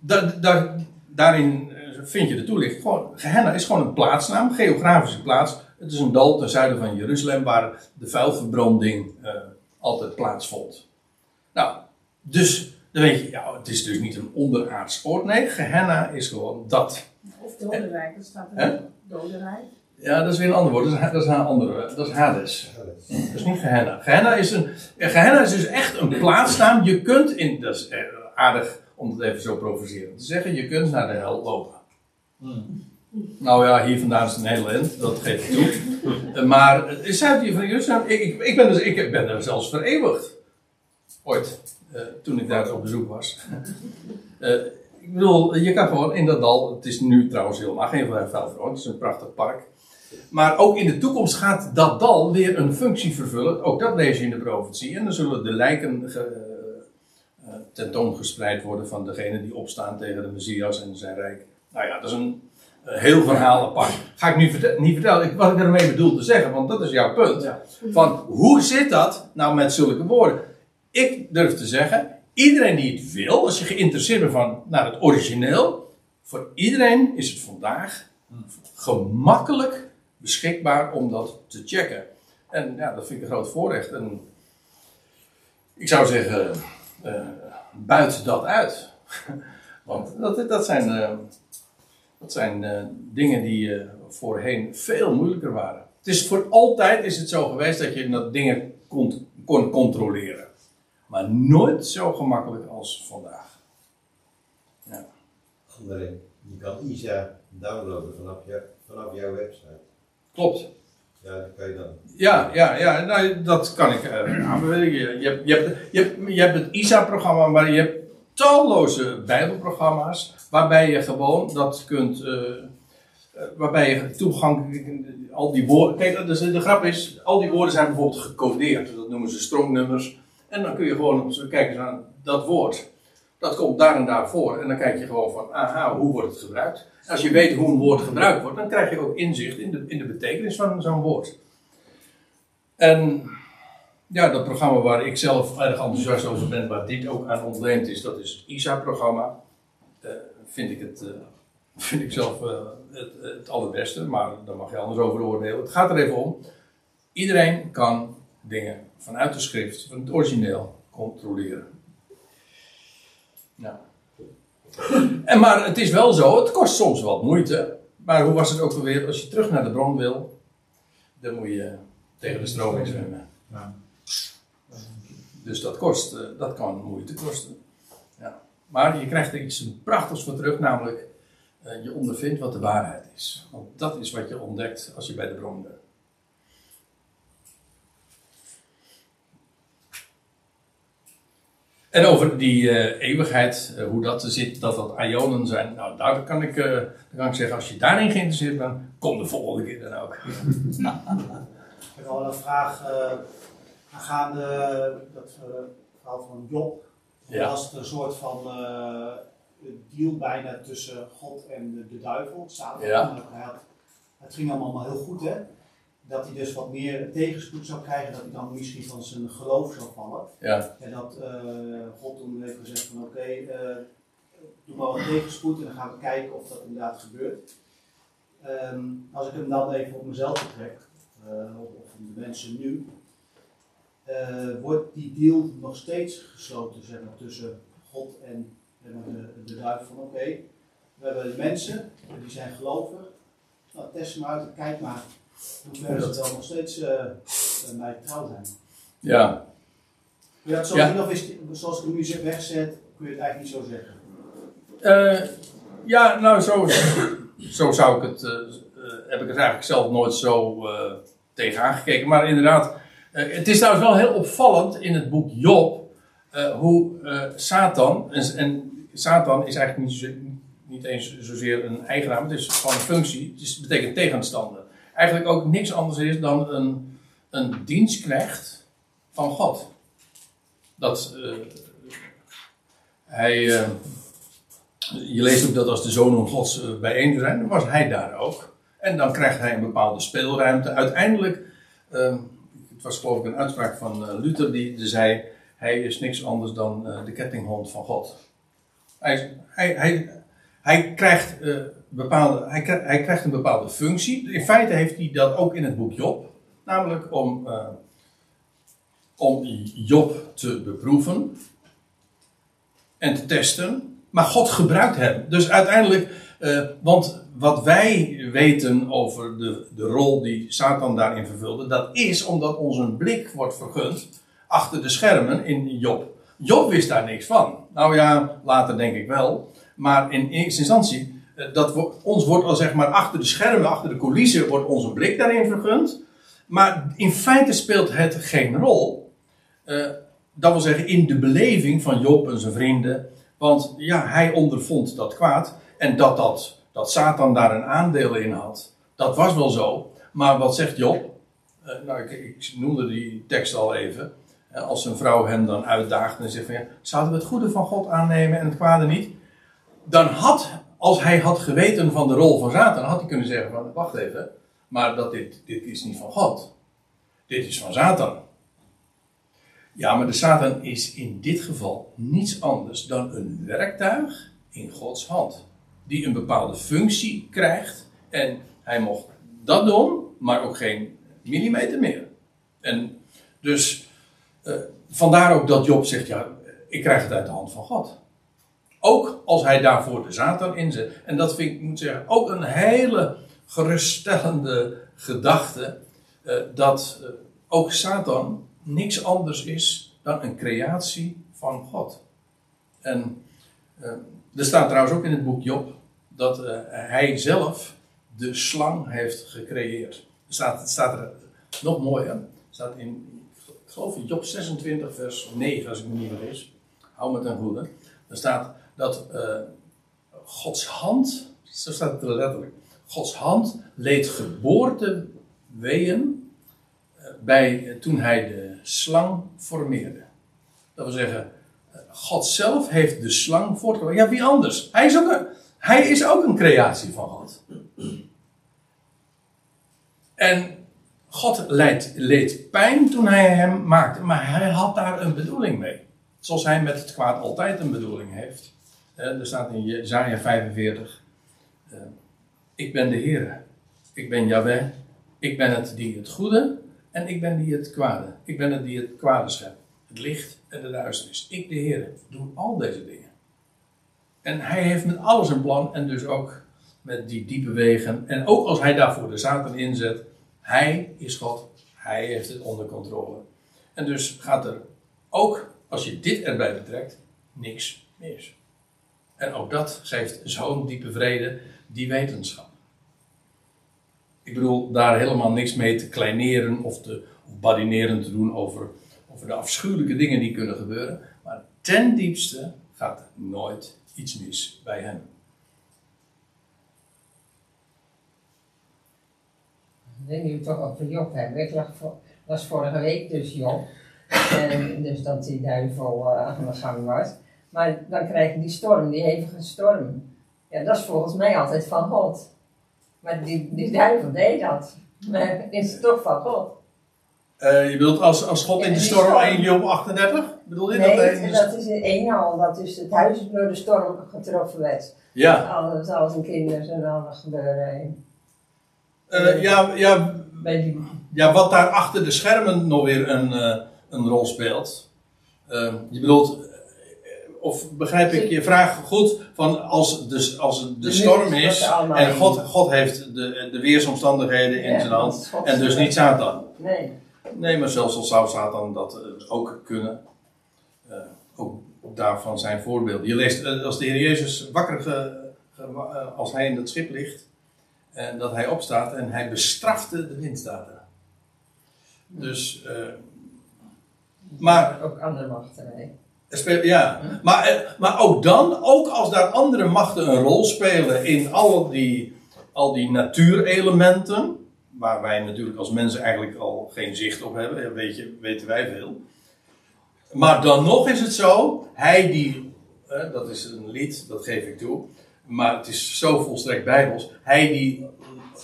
da- da- daarin eh, vind je de toelichting. Gewoon, Gehenna is gewoon een plaatsnaam, geografische plaats. Het is een dal ten zuiden van Jeruzalem waar de vuilverbranding eh, altijd plaatsvond. Nou, dus dan weet je, ja, het is dus niet een onderaards oord. Nee, Gehenna is gewoon dat. Of dodenrijk, dat staat Hè? er. Dodenrijk. Ja, dat is weer een ander woord. Dat is, dat is een andere. Dat is Hades. Dat is niet Gehenna. Gehenna is, een, Gehenna is dus echt een plaatsnaam. Je kunt, in, dat is eh, aardig om het even zo provocerend te zeggen, je kunt naar de hel lopen. Nou ja, hier vandaan is het een hele end, dat geef ik toe. Eh, maar het is zuid hier van Jeruzalem. Ik, ik, ik, ben dus, ik ben er zelfs vereeuwigd. Ooit, eh, toen ik daar op bezoek was. Eh, ik bedoel, je kan gewoon in dat dal, het is nu trouwens helemaal geen vuil veranderd, het is een prachtig park. Maar ook in de toekomst gaat dat dal weer een functie vervullen. Ook dat lees je in de profetie. En dan zullen de lijken ge, eh, tentoongespreid worden van degene die opstaan tegen de Messias en zijn rijk. Nou ja, dat is een, eh, heel verhaal apart. Ga ik nu niet vertellen ik- wat ik ermee bedoel te zeggen, want dat is jouw punt. Ja. Van hoe zit dat nou met zulke woorden? Ik durf te zeggen, iedereen die het wil, als je geïnteresseerd bent van, naar het origineel, voor iedereen is het vandaag gemakkelijk beschikbaar om dat te checken. En ja, dat vind ik een groot voorrecht. En ik zou zeggen, eh buit dat uit. Want dat, dat zijn, eh, dat zijn eh, dingen die voorheen veel moeilijker waren. Het is voor altijd is het zo geweest dat je dat dingen kon controleren. Maar nooit zo gemakkelijk als vandaag. Ja. André, je kan ISA downloaden vanaf, je, vanaf jouw website. Klopt. Ja, dat kan je dan. Ja, ja, ja nou, dat kan ik eh, aanbevelen. Je, je, hebt, je, hebt, je, hebt, je hebt het ISA-programma, maar je hebt talloze Bijbelprogramma's. Waarbij je gewoon dat kunt. eh, eh, waarbij je toegang. Al die woorden. Kijk, dus de grap is. Al die woorden zijn bijvoorbeeld gecodeerd. Dat noemen ze strongnummers. En dan kun je gewoon kijken aan dat woord. Dat komt daar en daar voor. En dan kijk je gewoon van. Aha, hoe wordt het gebruikt? Als je weet hoe een woord gebruikt wordt, dan krijg je ook inzicht in de, in de betekenis van zo'n woord. En ja, dat programma waar ik zelf erg enthousiast over ben, waar dit ook aan ontleend is, dat is het ISA-programma. Eh, vind ik het, eh, vind ik zelf eh, het, het allerbeste, maar daar mag je anders over oordelen. Het gaat er even om. Iedereen kan dingen vanuit de schrift, van het origineel, controleren. Ja. En maar het is wel zo, het kost soms wat moeite. Maar hoe was het ook alweer, als je terug naar de bron wil, dan moet je tegen de stroom in zwemmen. Ja. Dus dat kost, eh, dat kan moeite kosten. Ja. Maar je krijgt er iets prachtigs voor terug, namelijk eh, je ondervindt wat de waarheid is. Want dat is wat je ontdekt als je bij de bron bent. En over die eh, eeuwigheid, eh, hoe dat zit, dat dat ionen zijn. Nou, daar kan ik, eh, dan kan ik zeggen, als je daarin geïnteresseerd bent, kom de volgende keer dan ook. Ik heb wel een vraag eh aangaande dat verhaal van Job. Ja. Was het een soort van eh, deal bijna tussen God en de, de duivel, het Satan? Ja. Had- Het ging allemaal heel goed, hè? Dat hij dus wat meer tegenspoed zou krijgen, dat hij dan misschien van zijn geloof zou vallen. Ja, En dat eh, God toen heeft gezegd van oké, eh, doe maar wat tegenspoed en dan gaan we kijken of dat inderdaad gebeurt. Ehm, als ik hem dan even op mezelf betrek, eh, of, de mensen nu, wordt die deal nog steeds gesloten zeg maar, tussen God en maar, de, de duivel van oké, we hebben de mensen, die zijn gelovig, nou, test hem uit en kijk maar hoe ver ze wel nog steeds eh eh, mij trouw zijn. Ja, Ja, zo Ja. zien of is het, zoals ik hem nu zeg wegzet, kun je het eigenlijk niet zo zeggen. Eh, ja nou zo, zo zou ik het, heb ik het eigenlijk zelf nooit zo eh tegenaan gekeken. Maar inderdaad, het is trouwens wel heel opvallend in het boek Job, hoe Satan, en, en Satan is eigenlijk niet, zo, niet eens zozeer een eigenaar, het is gewoon een functie, het, is, het betekent tegenstander. Eigenlijk ook niks anders is dan een, een dienstknecht van God. Dat eh, hij, eh, je leest ook dat als de zonen gods eh, bijeen zijn, dan was hij daar ook. En dan krijgt hij een bepaalde speelruimte. Uiteindelijk, eh, het was geloof ik een uitspraak van Luther, die, zei, hij is niks anders dan de kettinghond van God. Hij, hij, hij, hij, krijgt, eh, bepaalde, hij, hij krijgt een bepaalde functie. In feite heeft hij dat ook in het boek Job. Namelijk om, eh, om Job te beproeven en te testen. Maar God gebruikt hem. Dus uiteindelijk, eh, want wat wij weten over de, de rol die Satan daarin vervulde, dat is omdat ons een blik wordt vergund achter de schermen in Job. Job wist daar niks van. Nou ja, later denk ik wel. Maar in eerste instantie, eh, dat ons wordt al zeg maar achter de schermen, achter de coulissen, wordt onze blik daarin vergund. Maar in feite speelt het geen rol. Eh, dat wil zeggen in de beleving van Job en zijn vrienden. Want ja, hij ondervond dat kwaad. En dat, dat, dat Satan daar een aandeel in had, dat was wel zo. Maar wat zegt Job? Eh, nou, ik, ik noemde die tekst al even. Als een vrouw hem dan uitdaagt en zegt van ja, zouden we het goede van God aannemen en het kwade niet? Dan had, als hij had geweten van de rol van Satan, had hij kunnen zeggen van wacht even, maar dat dit, dit is niet van God. Dit is van Satan. Ja, maar de Satan is in dit geval niets anders dan een werktuig in Gods hand. Die een bepaalde functie krijgt. En hij mocht dat doen, maar ook geen millimeter meer. En dus eh, vandaar ook dat Job zegt: Ja, ik krijg het uit de hand van God. Ook als hij daarvoor de Satan inzet. En dat vind ik, moet zeggen, ook een hele geruststellende gedachte. eh, dat eh, ook Satan niks anders is dan een creatie van God. En eh, er staat trouwens ook in het boek Job dat hij zelf de slang heeft gecreëerd. Er staat, staat er nog mooier. Er staat in, geloof in Job 26, vers 9, als ik me niet vergis. Hou me ten goede. Er staat dat eh, Gods hand, zo staat het er letterlijk, Gods hand leed geboorte weeën eh, bij, eh, toen hij de slang formeerde. Dat wil zeggen, God zelf heeft de slang voortgebracht. Ja, wie anders? Hij is ook een, hij is ook een creatie van God. En God leed, leed pijn toen hij hem maakte, maar hij had daar een bedoeling mee. Zoals hij met het kwaad altijd een bedoeling heeft. Er staat in Jezaja 45. eh, ik ben de Heer. Ik ben Yahweh. Ik ben het die het goede en ik ben die het kwade. Ik ben het die het kwade schept. Het licht en de duisternis. Ik de Heer doe al deze dingen. En hij heeft met alles een plan en dus ook met die diepe wegen. En ook als hij daarvoor de Satan inzet, hij is God. Hij heeft het onder controle. En dus gaat er ook, als je dit erbij betrekt, niks mis. En ook dat geeft zo'n diepe vrede, die wetenschap. Ik bedoel, daar helemaal niks mee te kleineren of te of badineren te doen over, over de afschuwelijke dingen die kunnen gebeuren. Maar ten diepste gaat nooit iets mis bij hem. Nu toch over Job hebben. Ik was vorige week dus Job. En dus dat die duivel eh, aan de gang was. Maar dan krijg je die storm, die hevige storm. Ja, dat is volgens mij altijd van God. Maar die, die duivel deed dat. Maar is het toch van God? Eh, je bedoelt als, als God in de storm storm. 1 Job 38? Bedoel je dat? in Nee, dat is in één al. Dat is het huis door de storm getroffen werd. Ja, Alles, alles en kinderen en alles gebeuren. En Eh, ja, ja, die, ja, wat daar achter de schermen nog weer een, eh, een rol speelt. Je bedoelt, of begrijp ik je vraag goed, van als, de, als het de storm is en. God, God heeft de, de weersomstandigheden in zijn dat hand en dus niet Satan. nee. Nee, maar zelfs al zou Satan dat eh, ook kunnen, eh, ook daarvan zijn voorbeelden. Je leest eh, als de Heer Jezus wakker, ge- ge- als hij in het schip ligt, en dat hij opstaat en hij bestrafte de wind staat er. Dus, eh, maar, Ook andere machten, nee. Ja, maar, eh, maar ook dan, ook als daar andere machten een rol spelen in al die, al die natuurelementen, waar wij natuurlijk als mensen eigenlijk al geen zicht op hebben, weet je, weten wij veel. Maar dan nog is het zo, hij die, eh, dat is een lied, dat geef ik toe, maar het is zo volstrekt bijbels, hij die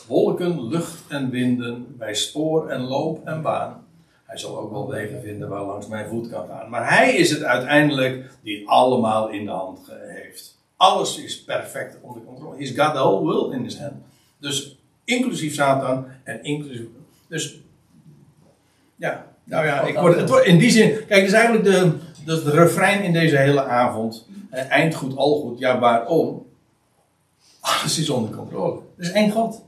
wolken, lucht en winden bij spoor en loop en baan. Hij zal ook wel wegen vinden waar langs mijn voet kan gaan. Maar hij is het uiteindelijk die het allemaal in de hand heeft. Alles is perfect onder controle. He's got the whole world in his hand. Dus inclusief Satan en inclusief. Dus ja, nou ja, ik word, het wordt in die zin. Kijk, is eigenlijk de, de refrein in deze hele avond. Eh, eind goed, al goed. Ja, waarom? Alles is onder controle. Er is één God.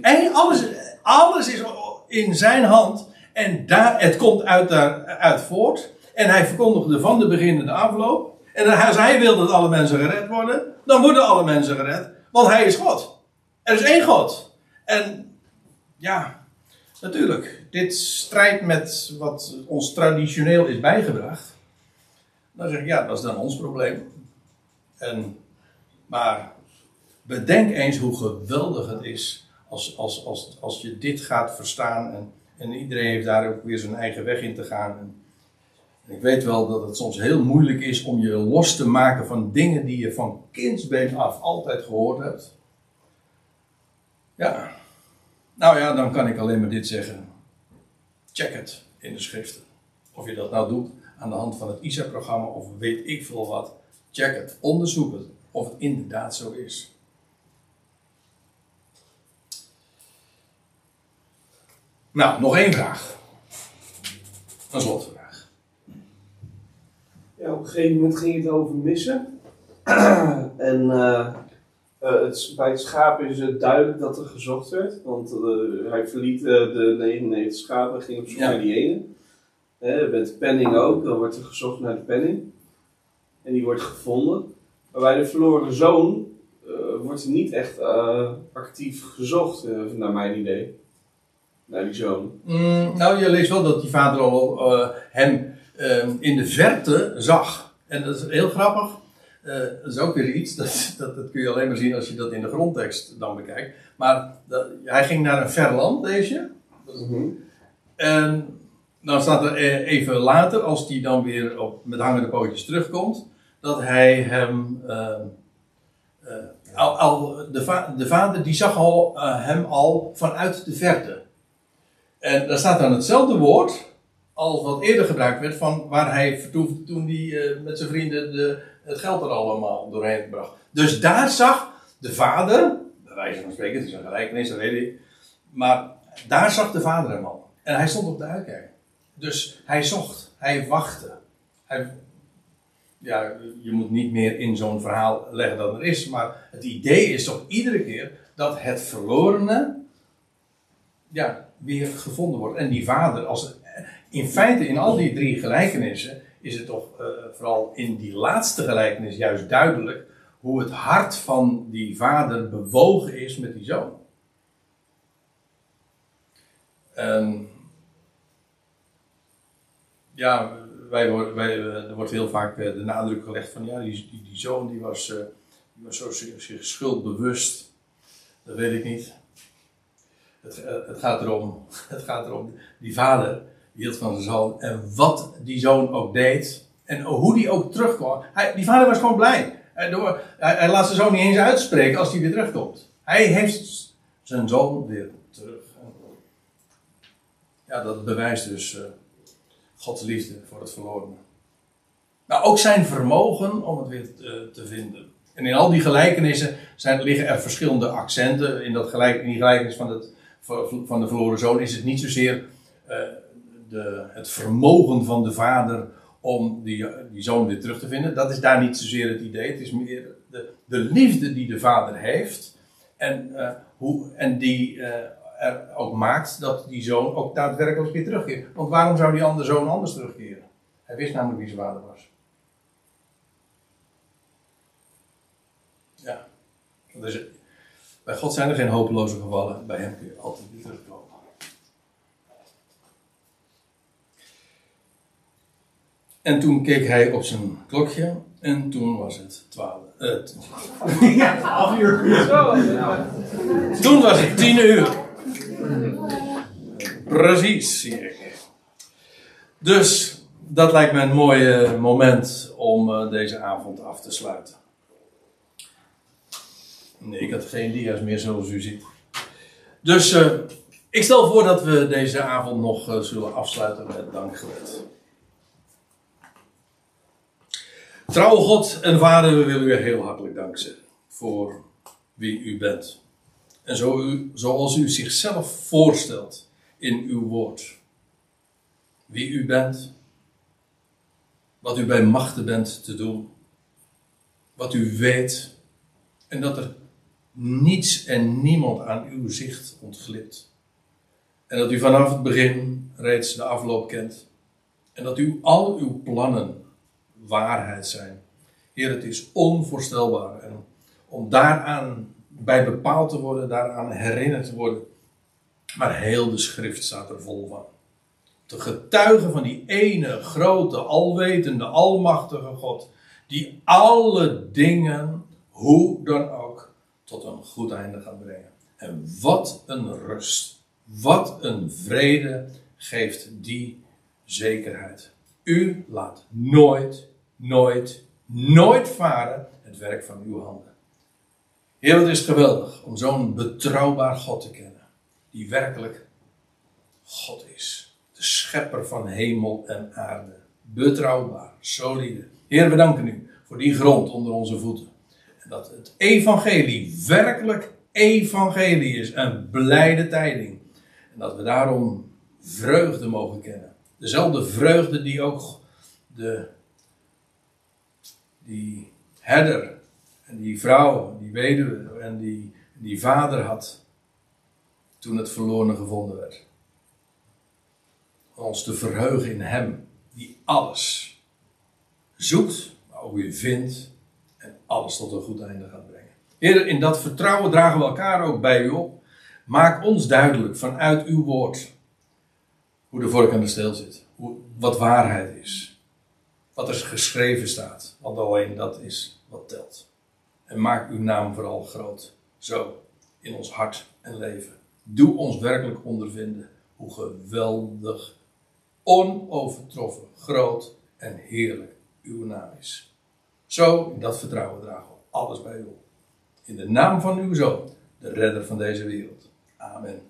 Eén, alles, alles is in zijn hand. En daar, het komt uit daaruit voort. En hij verkondigde van de beginnende afloop. En als hij wil dat alle mensen gered worden, dan worden alle mensen gered. Want hij is God. Er is één God. En ja, natuurlijk, dit strijdt met wat ons traditioneel is bijgebracht. Dan zeg ik, ja, dat is dan ons probleem. En, maar bedenk eens hoe geweldig het is als, als, als, als je dit gaat verstaan. En, en iedereen heeft daar ook weer zijn eigen weg in te gaan. En, ik weet wel dat het soms heel moeilijk is om je los te maken van dingen die je van kindsbeen af altijd gehoord hebt. Ja, nou ja, dan kan ik alleen maar dit zeggen. Check het in de schriften. Of je dat nou doet aan de hand van het ISA-programma of weet ik veel wat. Check het, onderzoek het of het inderdaad zo is. Nou, nog één vraag. Een slotvraag. Ja, op een gegeven moment ging het over missen. en eh, eh, het, bij het schaap is het duidelijk dat er gezocht werd. Want eh, hij verliet de 99 schapen en ging op zoek Ja. naar die ene. Eh, met de penning ook, dan wordt er gezocht naar de penning. En die wordt gevonden. Maar bij de verloren zoon wordt er niet echt actief gezocht, naar mijn idee. Naar die zoon. Mm, nou, je leest wel dat die vader al eh, hem eh, in de verte zag. En dat is heel grappig. Eh, dat is ook weer iets, dat, dat, dat kun je alleen maar zien als je dat in de grondtekst dan bekijkt. Maar dat, hij ging naar een ver land, lees je. En dan staat er eh, even later, als hij dan weer op, met hangende pootjes terugkomt, dat hij hem. eh, eh, al, al, de, va- de vader die zag al, hem al vanuit de verte. En daar staat dan hetzelfde woord als wat eerder gebruikt werd van waar hij vertoefde toen hij eh, met zijn vrienden de, het geld er allemaal doorheen bracht. Dus daar zag de vader, bij wijze van spreken, het is een gelijkenis, dat weet ik, maar daar zag de vader hem al. En hij stond op de uitkijk. Dus hij zocht, hij wachtte. Hij, ja, je moet niet meer in zo'n verhaal leggen dan er is, maar het idee is toch iedere keer dat het verlorene ja, weer gevonden wordt. En die vader, als, in feite in al die drie gelijkenissen, is het toch eh, vooral in die laatste gelijkenis juist duidelijk hoe het hart van die vader bewogen is met die zoon. En ja, wij, eh, er wordt heel vaak eh, de nadruk gelegd van ja, die, die, zoon die was, was zo zich schuldbewust. Dat weet ik niet. Het, eh, het, gaat erom, het gaat erom, die vader die van zijn zoon. En wat die zoon ook deed. En hoe die ook terugkwam. Hij, die vader was gewoon blij. Hij, door, hij, laat zijn zoon niet eens uitspreken als hij weer terugkomt. Hij heeft zijn zoon weer terug. Ja, dat bewijst dus eh, Gods liefde voor het verlorene. Maar ook zijn vermogen om het weer te, te vinden. En in al die gelijkenissen zijn, liggen er verschillende accenten. In, dat gelijk, in die gelijkenis van het, van de verloren zoon is het niet zozeer eh, de, het vermogen van de vader om die, die zoon weer terug te vinden. Dat is daar niet zozeer het idee. Het is meer de, de liefde die de vader heeft. En, eh, hoe, en die eh, er ook maakt dat die zoon ook daadwerkelijk weer terugkeert. Want waarom zou die andere zoon anders terugkeren? Hij wist namelijk wie zijn vader was. Ja. Dus, bij God zijn er geen hopeloze gevallen. Bij hem kun je altijd weer terugkomen. En toen keek hij op zijn klokje. En toen was het twaalf. eh, t- Half uur. toen was het tien uur. Precies, zie ik. Dus dat lijkt me een mooi moment om eh, deze avond af te sluiten. Nee, ik had geen dia's meer zoals u ziet. Dus eh, ik stel voor dat we deze avond nog eh, zullen afsluiten met dankgebed. Trouwe God en Vader, we willen u heel hartelijk dank zeggen voor wie u bent. En zo u, zoals u zichzelf voorstelt in uw woord. Wie u bent, wat u bij machten bent te doen, wat u weet, en dat er niets en niemand aan uw zicht ontglipt. En dat u vanaf het begin reeds de afloop kent. En dat u al uw plannen waarheid zijn. Heer, het is onvoorstelbaar. En om daaraan bij bepaald te worden, daaraan herinnerd te worden. Maar heel de schrift staat er vol van. Te getuigen van die ene grote, alwetende, almachtige God. Die alle dingen, hoe dan ook, tot een goed einde gaat brengen. En wat een rust, wat een vrede geeft die zekerheid. U laat nooit, nooit, nooit varen het werk van uw handen. Heer, het is geweldig om zo'n betrouwbaar God te kennen. Die werkelijk God is. De schepper van hemel en aarde. Betrouwbaar, solide. Heer, we danken u voor die grond onder onze voeten. Dat het evangelie werkelijk evangelie is. Een blijde tijding. En dat we daarom vreugde mogen kennen. Dezelfde vreugde die ook de, die herder en die vrouw, die weduwe en die, die vader had toen het verloren gevonden werd. Ons te verheugen in Hem, die alles zoekt, maar ook weer vindt alles tot een goed einde gaat brengen. Heer, in dat vertrouwen dragen we elkaar ook bij u op. Maak ons duidelijk vanuit uw woord hoe de vork aan de steel zit, hoe, wat waarheid is, wat er geschreven staat, want alleen dat is wat telt. En maak uw naam vooral groot, zo in ons hart en leven. Doe ons werkelijk ondervinden hoe geweldig, onovertroffen, groot en heerlijk uw naam is. Zo, in dat vertrouwen dragen we alles bij u op. In de naam van uw zoon, de redder van deze wereld. Amen.